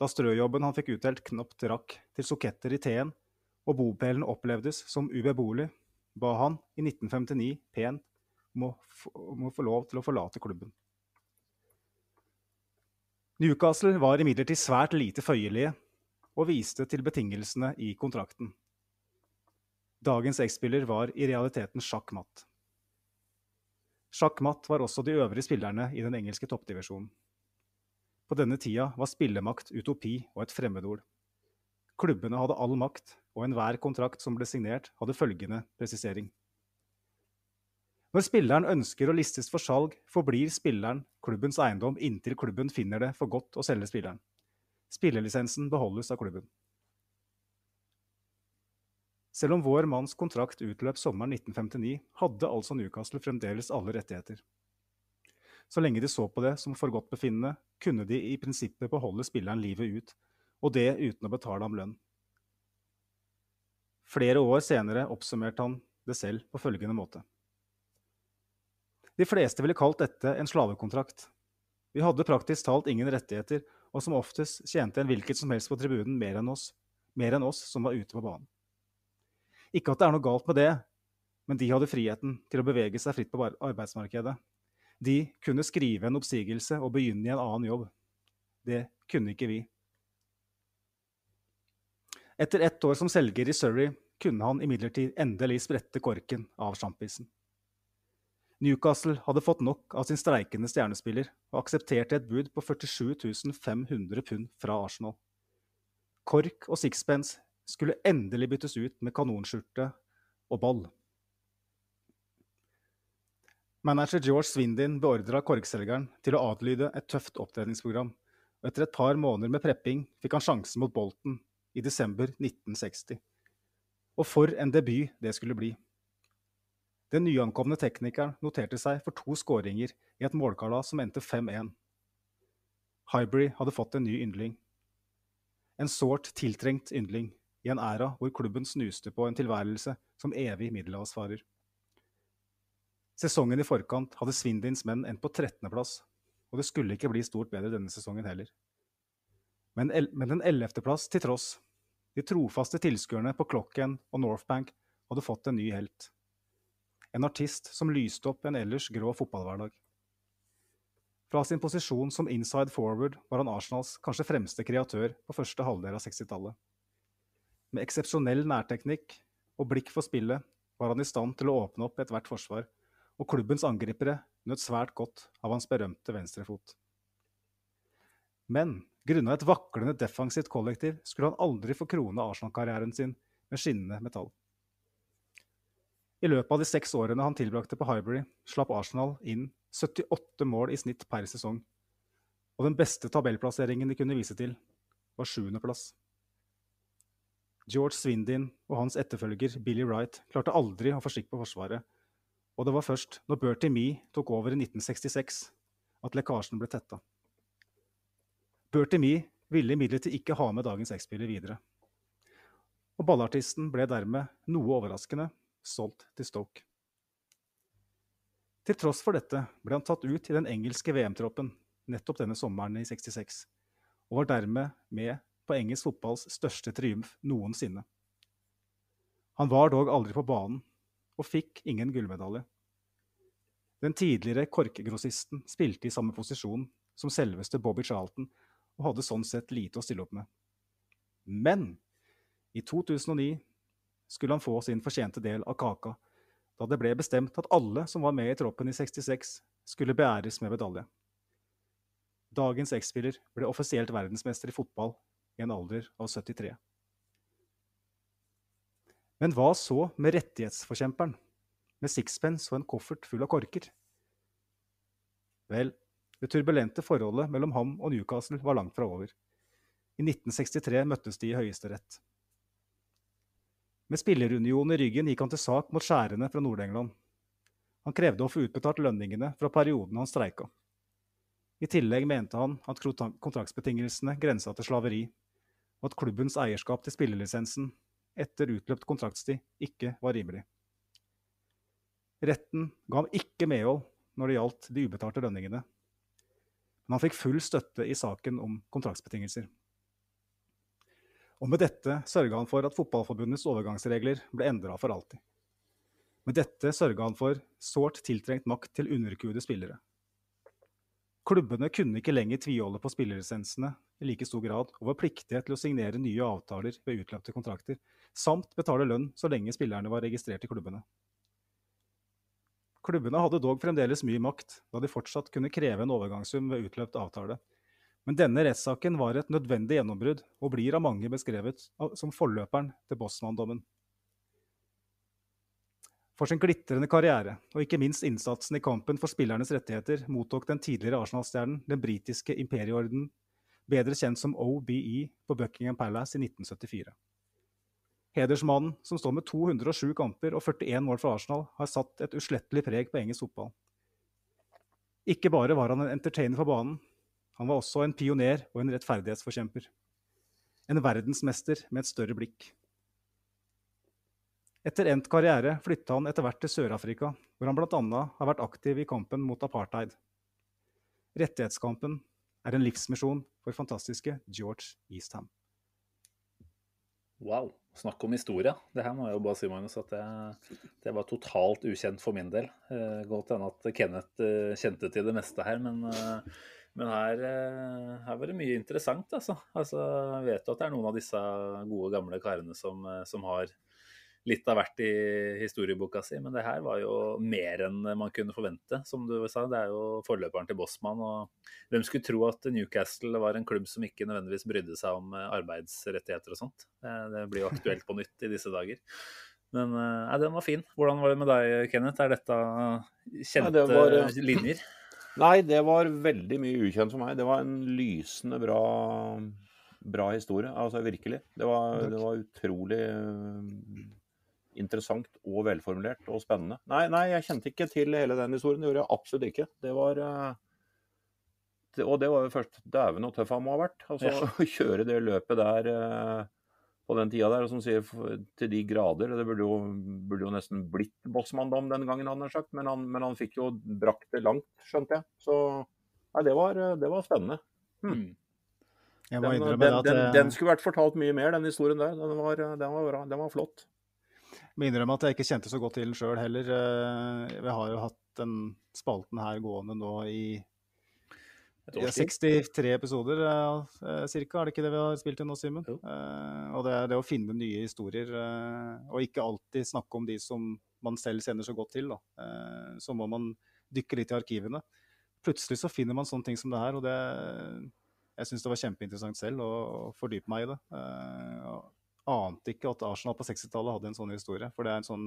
Da strøjobben han fikk utdelt knapt rakk til soketter i teen, og bopelen opplevdes som ubeboelig, ba han i 1959 pent om å, om å få lov til å forlate klubben. Newcastle var imidlertid svært lite føyelige og viste til betingelsene i kontrakten. Dagens X-spiller var i realiteten sjakk matt. Sjakk matt var også de øvrige spillerne i den engelske toppdivisjonen. På denne tida var spillemakt utopi og et fremmedord. Klubbene hadde all makt, og enhver kontrakt som ble signert, hadde følgende presisering. Når spilleren ønsker å listes for salg, forblir spilleren klubbens eiendom inntil klubben finner det for godt å selge spilleren. Spillelisensen beholdes av klubben. Selv om vår manns kontrakt utløp sommeren 1959, hadde altså Newcastle fremdeles alle rettigheter. Så lenge de så på det som for godt befinnende, kunne de i prinsippet beholde spilleren livet ut, og det uten å betale ham lønn. Flere år senere oppsummerte han det selv på følgende måte. De fleste ville kalt dette en slavekontrakt. Vi hadde praktisk talt ingen rettigheter, og som oftest tjente en hvilket som helst på tribunen mer enn oss, mer enn oss som var ute på banen. Ikke at det er noe galt med det, men de hadde friheten til å bevege seg fritt på arbeidsmarkedet. De kunne skrive en oppsigelse og begynne i en annen jobb. Det kunne ikke vi. Etter ett år som selger i Surrey kunne han imidlertid endelig sprette korken av sjampisen. Newcastle hadde fått nok av sin streikende stjernespiller og aksepterte et bud på 47 500 pund fra Arsenal. Kork og sixpence skulle endelig byttes ut med kanonskjorte og ball. Manager George Swindin beordra korkselgeren til å adlyde et tøft opptreningsprogram, og etter et par måneder med prepping fikk han sjansen mot Bolton i desember 1960. Og for en debut det skulle bli. Den nyankomne teknikeren noterte seg for to skåringer i et målkalas som endte 5-1. Hybrid hadde fått en ny yndling. En sårt tiltrengt yndling i en æra hvor klubben snuste på en tilværelse som evig middelhavsfarer. Sesongen i forkant hadde Svindins menn endt på 13.-plass, og det skulle ikke bli stort bedre denne sesongen heller. Men, men en 11.-plass til tross. De trofaste tilskuerne på Klokken og Northbank hadde fått en ny helt en artist som lyste opp en ellers grå fotballhverdag. Fra sin posisjon som inside forward var han Arsenals kanskje fremste kreatør på første halvdel av 60-tallet. Med eksepsjonell nærteknikk og blikk for spillet var han i stand til å åpne opp ethvert forsvar, og klubbens angripere nøt svært godt av hans berømte venstrefot. Men grunna et vaklende defensivt kollektiv skulle han aldri få krone Arsenal-karrieren sin med skinnende metall. I løpet av de seks årene han tilbrakte på Highbury, slapp Arsenal inn 78 mål i snitt per sesong. Og den beste tabellplasseringen de kunne vise til, var sjuendeplass. George Swindin og hans etterfølger Billy Wright klarte aldri å få skikk på Forsvaret, og det var først når Bertie Mee tok over i 1966 at lekkasjen ble tetta. Bertie Mee ville imidlertid ikke ha med dagens X-spiller videre. Og ballartisten ble dermed, noe overraskende, solgt til Stoke. Til tross for dette ble han tatt ut i den engelske VM-troppen nettopp denne sommeren i 66, og var dermed med på engelsk fotballs største triumf noensinne. Han var dog aldri på banen, og fikk ingen gullmedalje. Den tidligere korkgrossisten spilte i samme posisjon som selveste Bobby Charlton, og hadde sånn sett lite å stille opp med. Men i 2009 skulle han få sin fortjente del av kaka da det ble bestemt at alle som var med i troppen i 66, skulle beæres med medalje. Dagens X-spiller ble offisielt verdensmester i fotball i en alder av 73. Men hva så med rettighetsforkjemperen, med sixpence og en koffert full av korker? Vel, det turbulente forholdet mellom ham og Newcastle var langt fra over. I 1963 møttes de i Høyesterett. Med spillerunionen i ryggen gikk han til sak mot skjærene fra Nord-England. Han krevde å få utbetalt lønningene fra perioden han streika. I tillegg mente han at kontraktsbetingelsene grensa til slaveri, og at klubbens eierskap til spillelisensen etter utløpt kontraktstid ikke var rimelig. Retten ga ham ikke medhold når det gjaldt de ubetalte lønningene, men han fikk full støtte i saken om kontraktsbetingelser. Og med dette sørga han for at Fotballforbundets overgangsregler ble endra for alltid. Med dette sørga han for sårt tiltrengt makt til underkuede spillere. Klubbene kunne ikke lenger tviholde på spillerlisensene i like stor grad, og var pliktige til å signere nye avtaler ved utløpte kontrakter, samt betale lønn så lenge spillerne var registrert i klubbene. Klubbene hadde dog fremdeles mye makt, da de fortsatt kunne kreve en overgangssum ved utløpt avtale, men denne rettssaken var et nødvendig gjennombrudd, og blir av mange beskrevet som forløperen til Bosman-dommen. For sin glitrende karriere, og ikke minst innsatsen i kampen for spillernes rettigheter, mottok den tidligere Arsenal-stjernen den britiske imperieorden, bedre kjent som OBE, på Buckingham Palace i 1974. Hedersmannen, som står med 207 kamper og 41 mål for Arsenal, har satt et uslettelig preg på engelsk fotball. Ikke bare var han en entertainer for banen, han var også en pioner og en rettferdighetsforkjemper. En verdensmester med et større blikk. Etter endt karriere flytta han etter hvert til Sør-Afrika, hvor han bl.a. har vært aktiv i kampen mot apartheid. Rettighetskampen er en livsmisjon for fantastiske George Eastham. Wow. Snakk om historie. Det her må jeg jo bare si, Magnus, at det, det var totalt ukjent for min del. Eh, godt hende at Kenneth eh, kjente til det meste her, men eh, men her, eh, her, var det mye interessant, altså. altså. Jeg vet jo at det er noen av disse gode, gamle karene som, eh, som har litt av hvert i historieboka si, men det her var jo mer enn man kunne forvente, som du sa. Det er jo forløperen til Bossmann. og Hvem skulle tro at Newcastle var en klubb som ikke nødvendigvis brydde seg om eh, arbeidsrettigheter og sånt. Det blir jo aktuelt på nytt i disse dager. Men ja, den var fin. Hvordan var det med deg, Kenneth? Er dette kjente ja, det var, linjer? Nei, det var veldig mye ukjent for meg. Det var en lysende bra, bra historie. Altså virkelig. Det var, det var utrolig uh, interessant og velformulert og spennende. Nei, nei, jeg kjente ikke til hele den historien. Det gjorde jeg absolutt ikke. Det var uh, det, Og det var jo først Dæven og tøff han må ha vært. Altså å kjøre det løpet der uh, på den tida der, og som sier til de grader Det burde jo, burde jo nesten blitt Bossmanndom den gangen, han har sagt, men han, men han, fikk jo brakt det langt, skjønte jeg. Så nei, det var, det var spennende. Hmm. Den, den, den, den, skulle vært fortalt mye mer, den historien der. Den var, den var, bra, den var flott. Jeg må innrømme at jeg ikke kjente så godt til den sjøl heller. Eh, vi har jo hatt den spalten her gående nå i 63 episoder ca., cirka, er det ikke det vi har spilt inn nå, Simen? Uh, og det er det å finne nye historier, uh, og ikke alltid snakke om de som man selv kjenner så godt til. Da. så må man dykke litt i arkivene. Plutselig så finner man sånne ting som det her, og det Jeg syns det var kjempeinteressant selv å, å fordype meg i det. ante ikke at Arsenal på 60-tallet hadde en sånn historie. For det er en sånn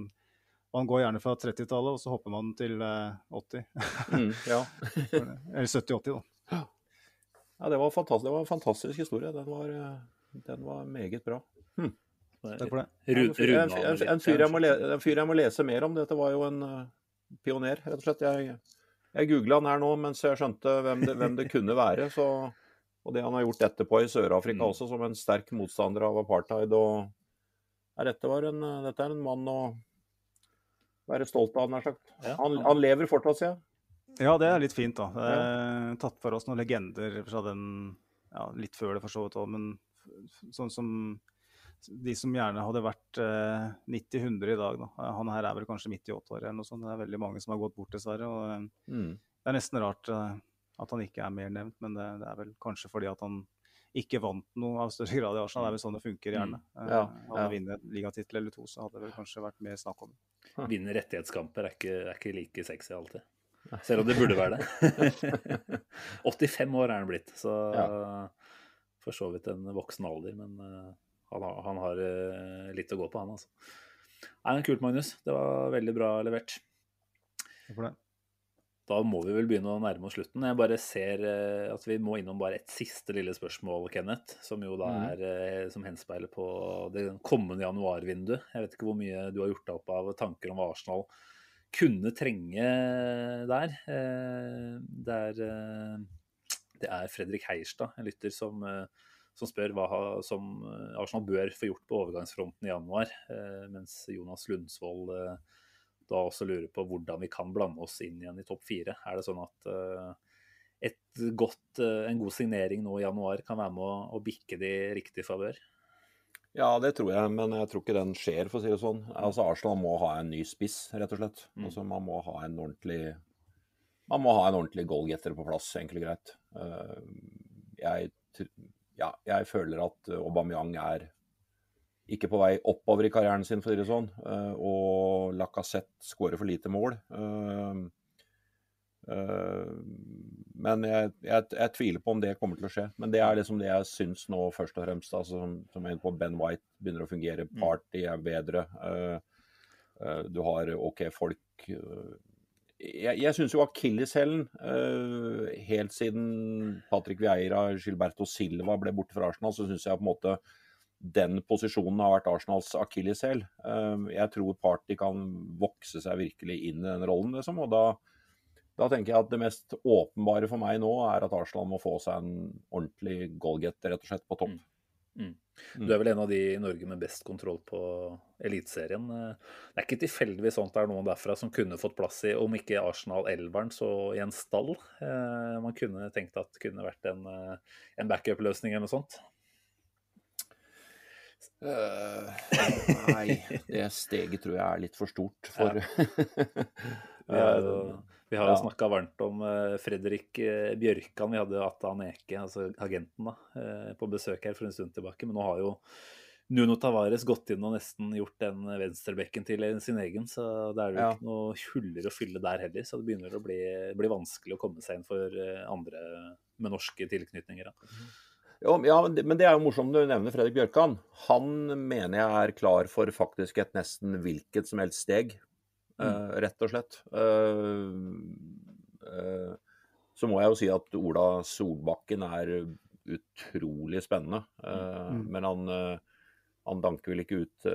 man går gjerne fra 30-tallet, og så hopper man til 80. mm, ja. Eller 70-80, da. Ja, det var, det var en fantastisk historie. Den var, eh, den var meget bra. Hm. Takk for det. En, en, en, fyr lese, en fyr jeg må lese mer om. Dette var jo en uh, pioner, rett og slett. Jeg, jeg googla han her nå mens jeg skjønte hvem det, hvem det kunne være. Så Og det han har gjort etterpå i Sør-Afrika Mm. også, som en sterk motstander av apartheid. og ja, dette, var en, dette er en mann å være stolt av, nær sagt. Han, han lever fortsatt, sier jeg. Ja, det er litt fint, da. Er tatt for oss noen legender fra den ja, litt før det for så vidt òg, men sånn som de som gjerne hadde vært eh, 90-100 i dag, da. Han her er vel kanskje midt i 80 eller noe sånt. Det er veldig mange som har gått bort, dessverre. og eh, Mm. Det er nesten rart eh, at han ikke er mer nevnt, men det, det er vel kanskje fordi at han ikke vant noe av større grad i Arsenal. Det er vel sånn det funker gjerne. Mm. Ja, Hadde ja. han vunnet en ligatittel eller to, så hadde det vel kanskje vært mer snakk om det. Vinne rettighetskamper er ikke, er ikke like sexy alltid. Selv om det burde være det. 85 år er han blitt, så for så vidt en voksen alder. Men eh, han har, han har eh, litt å gå på, han altså. Nei, men Kult, Magnus. Det var veldig bra levert. Takk for det. Da må vi vel begynne å nærme oss slutten. Jeg bare ser eh, at vi må innom bare et siste lille spørsmål, Kenneth. Som jo da Mhm. er som henspeiler på det kommende januarvinduet. Jeg vet ikke hvor mye du har gjort deg opp av tanker om hva Arsenal kunne trenge der. Eh, Det er, eh, det er Fredrik Heierstad, en lytter, som, eh, som spør hva som Arsenal bør få gjort på overgangsfronten i januar. Mens Jonas Lundsvold da også lurer på hvordan vi kan blande oss inn igjen i topp fire. Er det sånn at godt, en god signering nå i januar kan være med å, å bikke de riktig favør? Ja, det tror jeg, men jeg tror ikke den skjer, for å si det sånn. Altså, Arsenal må ha en ny spiss, rett og slett. Mm. Altså, man må ha en ordentlig Man må ha en ordentlig goalgetter på plass, enkelt og greit. Eh, Jeg, ja, jeg føler at Aubameyang er ikke på vei oppover i karrieren sin, for å si det sånn. Eh, Og Lacassette skårer for lite mål. Eh, Men jeg, jeg, jeg tviler på om det kommer til å skje. Men det er liksom det jeg syns nå, først og fremst. Altså, som, som er på, Ben White begynner å fungere. Party er bedre. Eh, eh, du har OK folk Jeg, jeg syns jo akilleshælen, helt siden Patrick Vieira, Gilberto Silva ble borte fra Arsenal, så syns jeg på en måte den posisjonen har vært Arsenals akilleshæl. Jeg tror Party kan vokse seg virkelig inn i den rollen, liksom. Og da, da tenker jeg at det mest åpenbare for meg nå er at Arsenal må få seg en ordentlig goalgetter, rett og slett, på topp. Mm. Du er vel en av de i Norge med best kontroll på Eliteserien. Det er ikke tilfeldigvis sånn at det er noen derfra som kunne fått plass i, om ikke Arsenal Elveren, så i en stall. Eh, Man kunne tenkt at det kunne vært en, eh, en backup-løsning eller noe sånt. Uh, nei, det steget tror jeg er litt for stort for ja. jo, vi har jo Ja. snakka varmt om eh, Fredrik eh, Bjørkan. Vi hadde Atan Eke, altså agenten, da, eh, på besøk her for en stund tilbake. Men nå har jo Nuno Tavares gått inn og nesten gjort den venstrebekken til sin egen. Så det er jo Ja. ikke noe huller å fylle der heller. Så det begynner å bli, bli vanskelig å komme seg inn for andre med norske tilknytninger. Da. Ja, men det- er jo morsomt du nevner Fredrik Bjørkan. Han mener jeg er klar for faktisk et nesten hvilket som helst steg, eh, rett og slett. Eh, eh, så må jeg jo si at Ola Solbakken er utrolig spennende. Mm. Men han, han danker vel ikke ut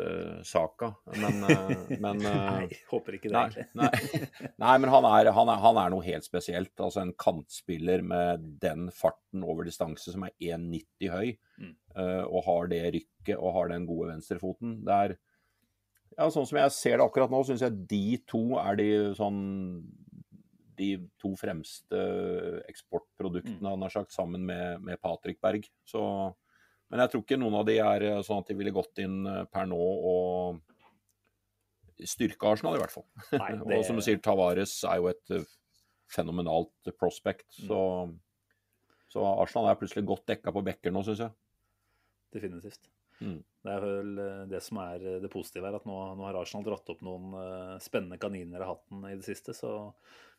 saka. Men, men Nei, håper ikke det, egentlig. nei. nei men han er, han, er, han er noe helt spesielt. Altså En kantspiller med den farten over distanse som er 1,90 høy, Mm. og har det rykket og har den gode venstrefoten. Det er ja, Sånn som jeg ser det akkurat nå, syns jeg de to er de sånn de to fremste eksportproduktene, han har sagt, sammen med, med Patrick Berg. Så, men jeg tror ikke noen av de er eh, sånn at de ville gått inn eh, per nå og styrke Arsenal, i hvert fall. Nei, det- og som du sier, Tavares er jo et eh, fenomenalt prospect. Mm. Så, så Arsenal er plutselig godt dekka på bekker nå, syns jeg. Definitivt. Mm. Det er vel eh, det som er eh, det positive her, at nå, nå har Arsenal dratt opp noen eh, spennende kaniner av hatten i det siste. Så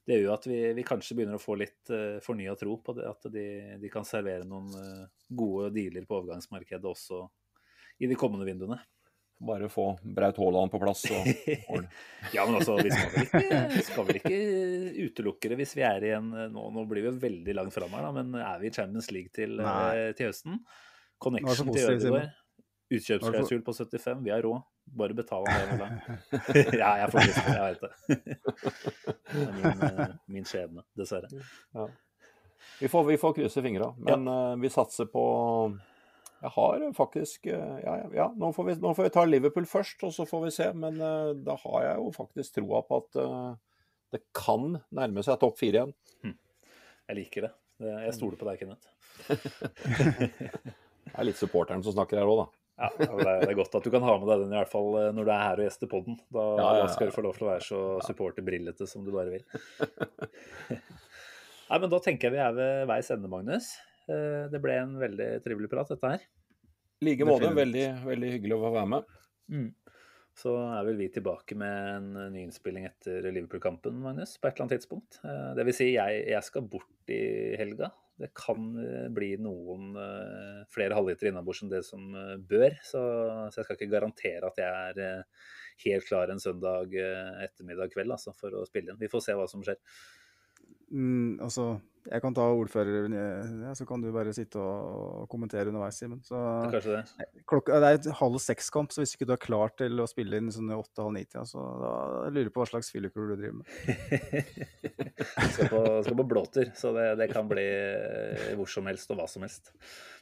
det gjør jo at vi, vi kanskje begynner å få litt uh, fornya tro på det, at de, de kan servere noen uh, gode dealer på overgangsmarkedet også i de kommende vinduene. Bare få Braut Haaland på plass. Og, ordne. Ja, men altså, vi skal vel ikke, skal vel ikke utelukke det hvis vi er i en nå, nå blir vi jo veldig langt fram her, da, men er vi i Champions League til, Nei. til høsten? Så Connection til. Ødegaard. Utkjøpsklausul på 75. Vi har råd. Bare betal det. eller? ja, jeg får lyst til det. Jeg veit det. Det er min, eh, min skjebne, dessverre. Ja. Vi får, vi får krysse fingra. Men ja. uh, vi satser på Jeg har faktisk uh, Ja, ja nå, får vi, nå, får vi, ta Liverpool først, og så får vi se. Men da har jeg jo faktisk troa på at det kan nærme seg topp fire igjen. Hm. Jeg liker det. Jeg stoler på deg, Kenneth. det er litt supporteren som snakker her òg, da. Ja, det er, godt at du kan ha med deg den i hvert fall eh, når du er her og gjester podden. Da, ja, ja, ja, skal du få lov til å være så supporterbrillete som du bare vil. Nei, men Da tenker jeg vi er ved veis ende, Magnus. Eh, det ble en veldig trivelig prat, dette her. I like måte. Veldig, veldig hyggelig å få være med. Mm. Så er vel vi tilbake med en ny innspilling etter Liverpool-kampen, Magnus, på et eller annet tidspunkt. Eh, det vil si, jeg, jeg skal bort i helga. Det kan eh, bli noen uh, flere halvliter innabords enn det som uh, bør. Så, så, jeg skal ikke garantere at jeg er helt klar en søndag ettermiddag kveld altså, for å spille inn. Vi får se hva som skjer. Mm, altså, jeg kan ta ordføreren, ja, så kan du bare sitte og kommentere underveis, Simen. Kanskje det. Klokka, det er et halv seks-kamp, så hvis ikke du er klar til å spille inn sånn åtte-halv ni-tida, så da lurer jeg på hva slags fyllekur du driver med. skal, på, skal på blåtur, så det, det, kan bli hvor som helst og hva som helst.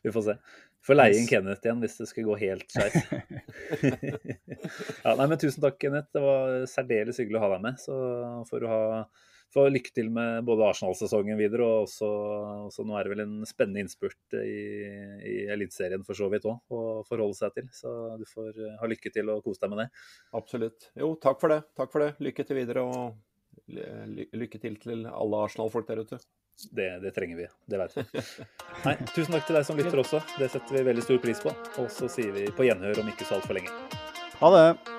Vi får se. Får leie inn Kenneth igjen hvis det skulle gå helt skeis. ja, nei, men tusen takk, Kenneth. Det var særdeles hyggelig å ha deg med. Så får du ha få lykke til med både Arsenal-sesongen videre, og også, også, nå er det vel en spennende innspurt i, i Eliteserien for så vidt òg å forholde seg til. Så du får eh, ha lykke til og kose deg med det. Absolutt. Jo, takk for det. Takk for det. Lykke til videre, og lykke til til alle Arsenal-folk der ute. Det, det, trenger vi. Det vet vi. Nei, tusen takk til deg som lytter også. Det setter vi veldig stor pris på. Og så sier vi på gjenhør om ikke så altfor lenge. Ha det.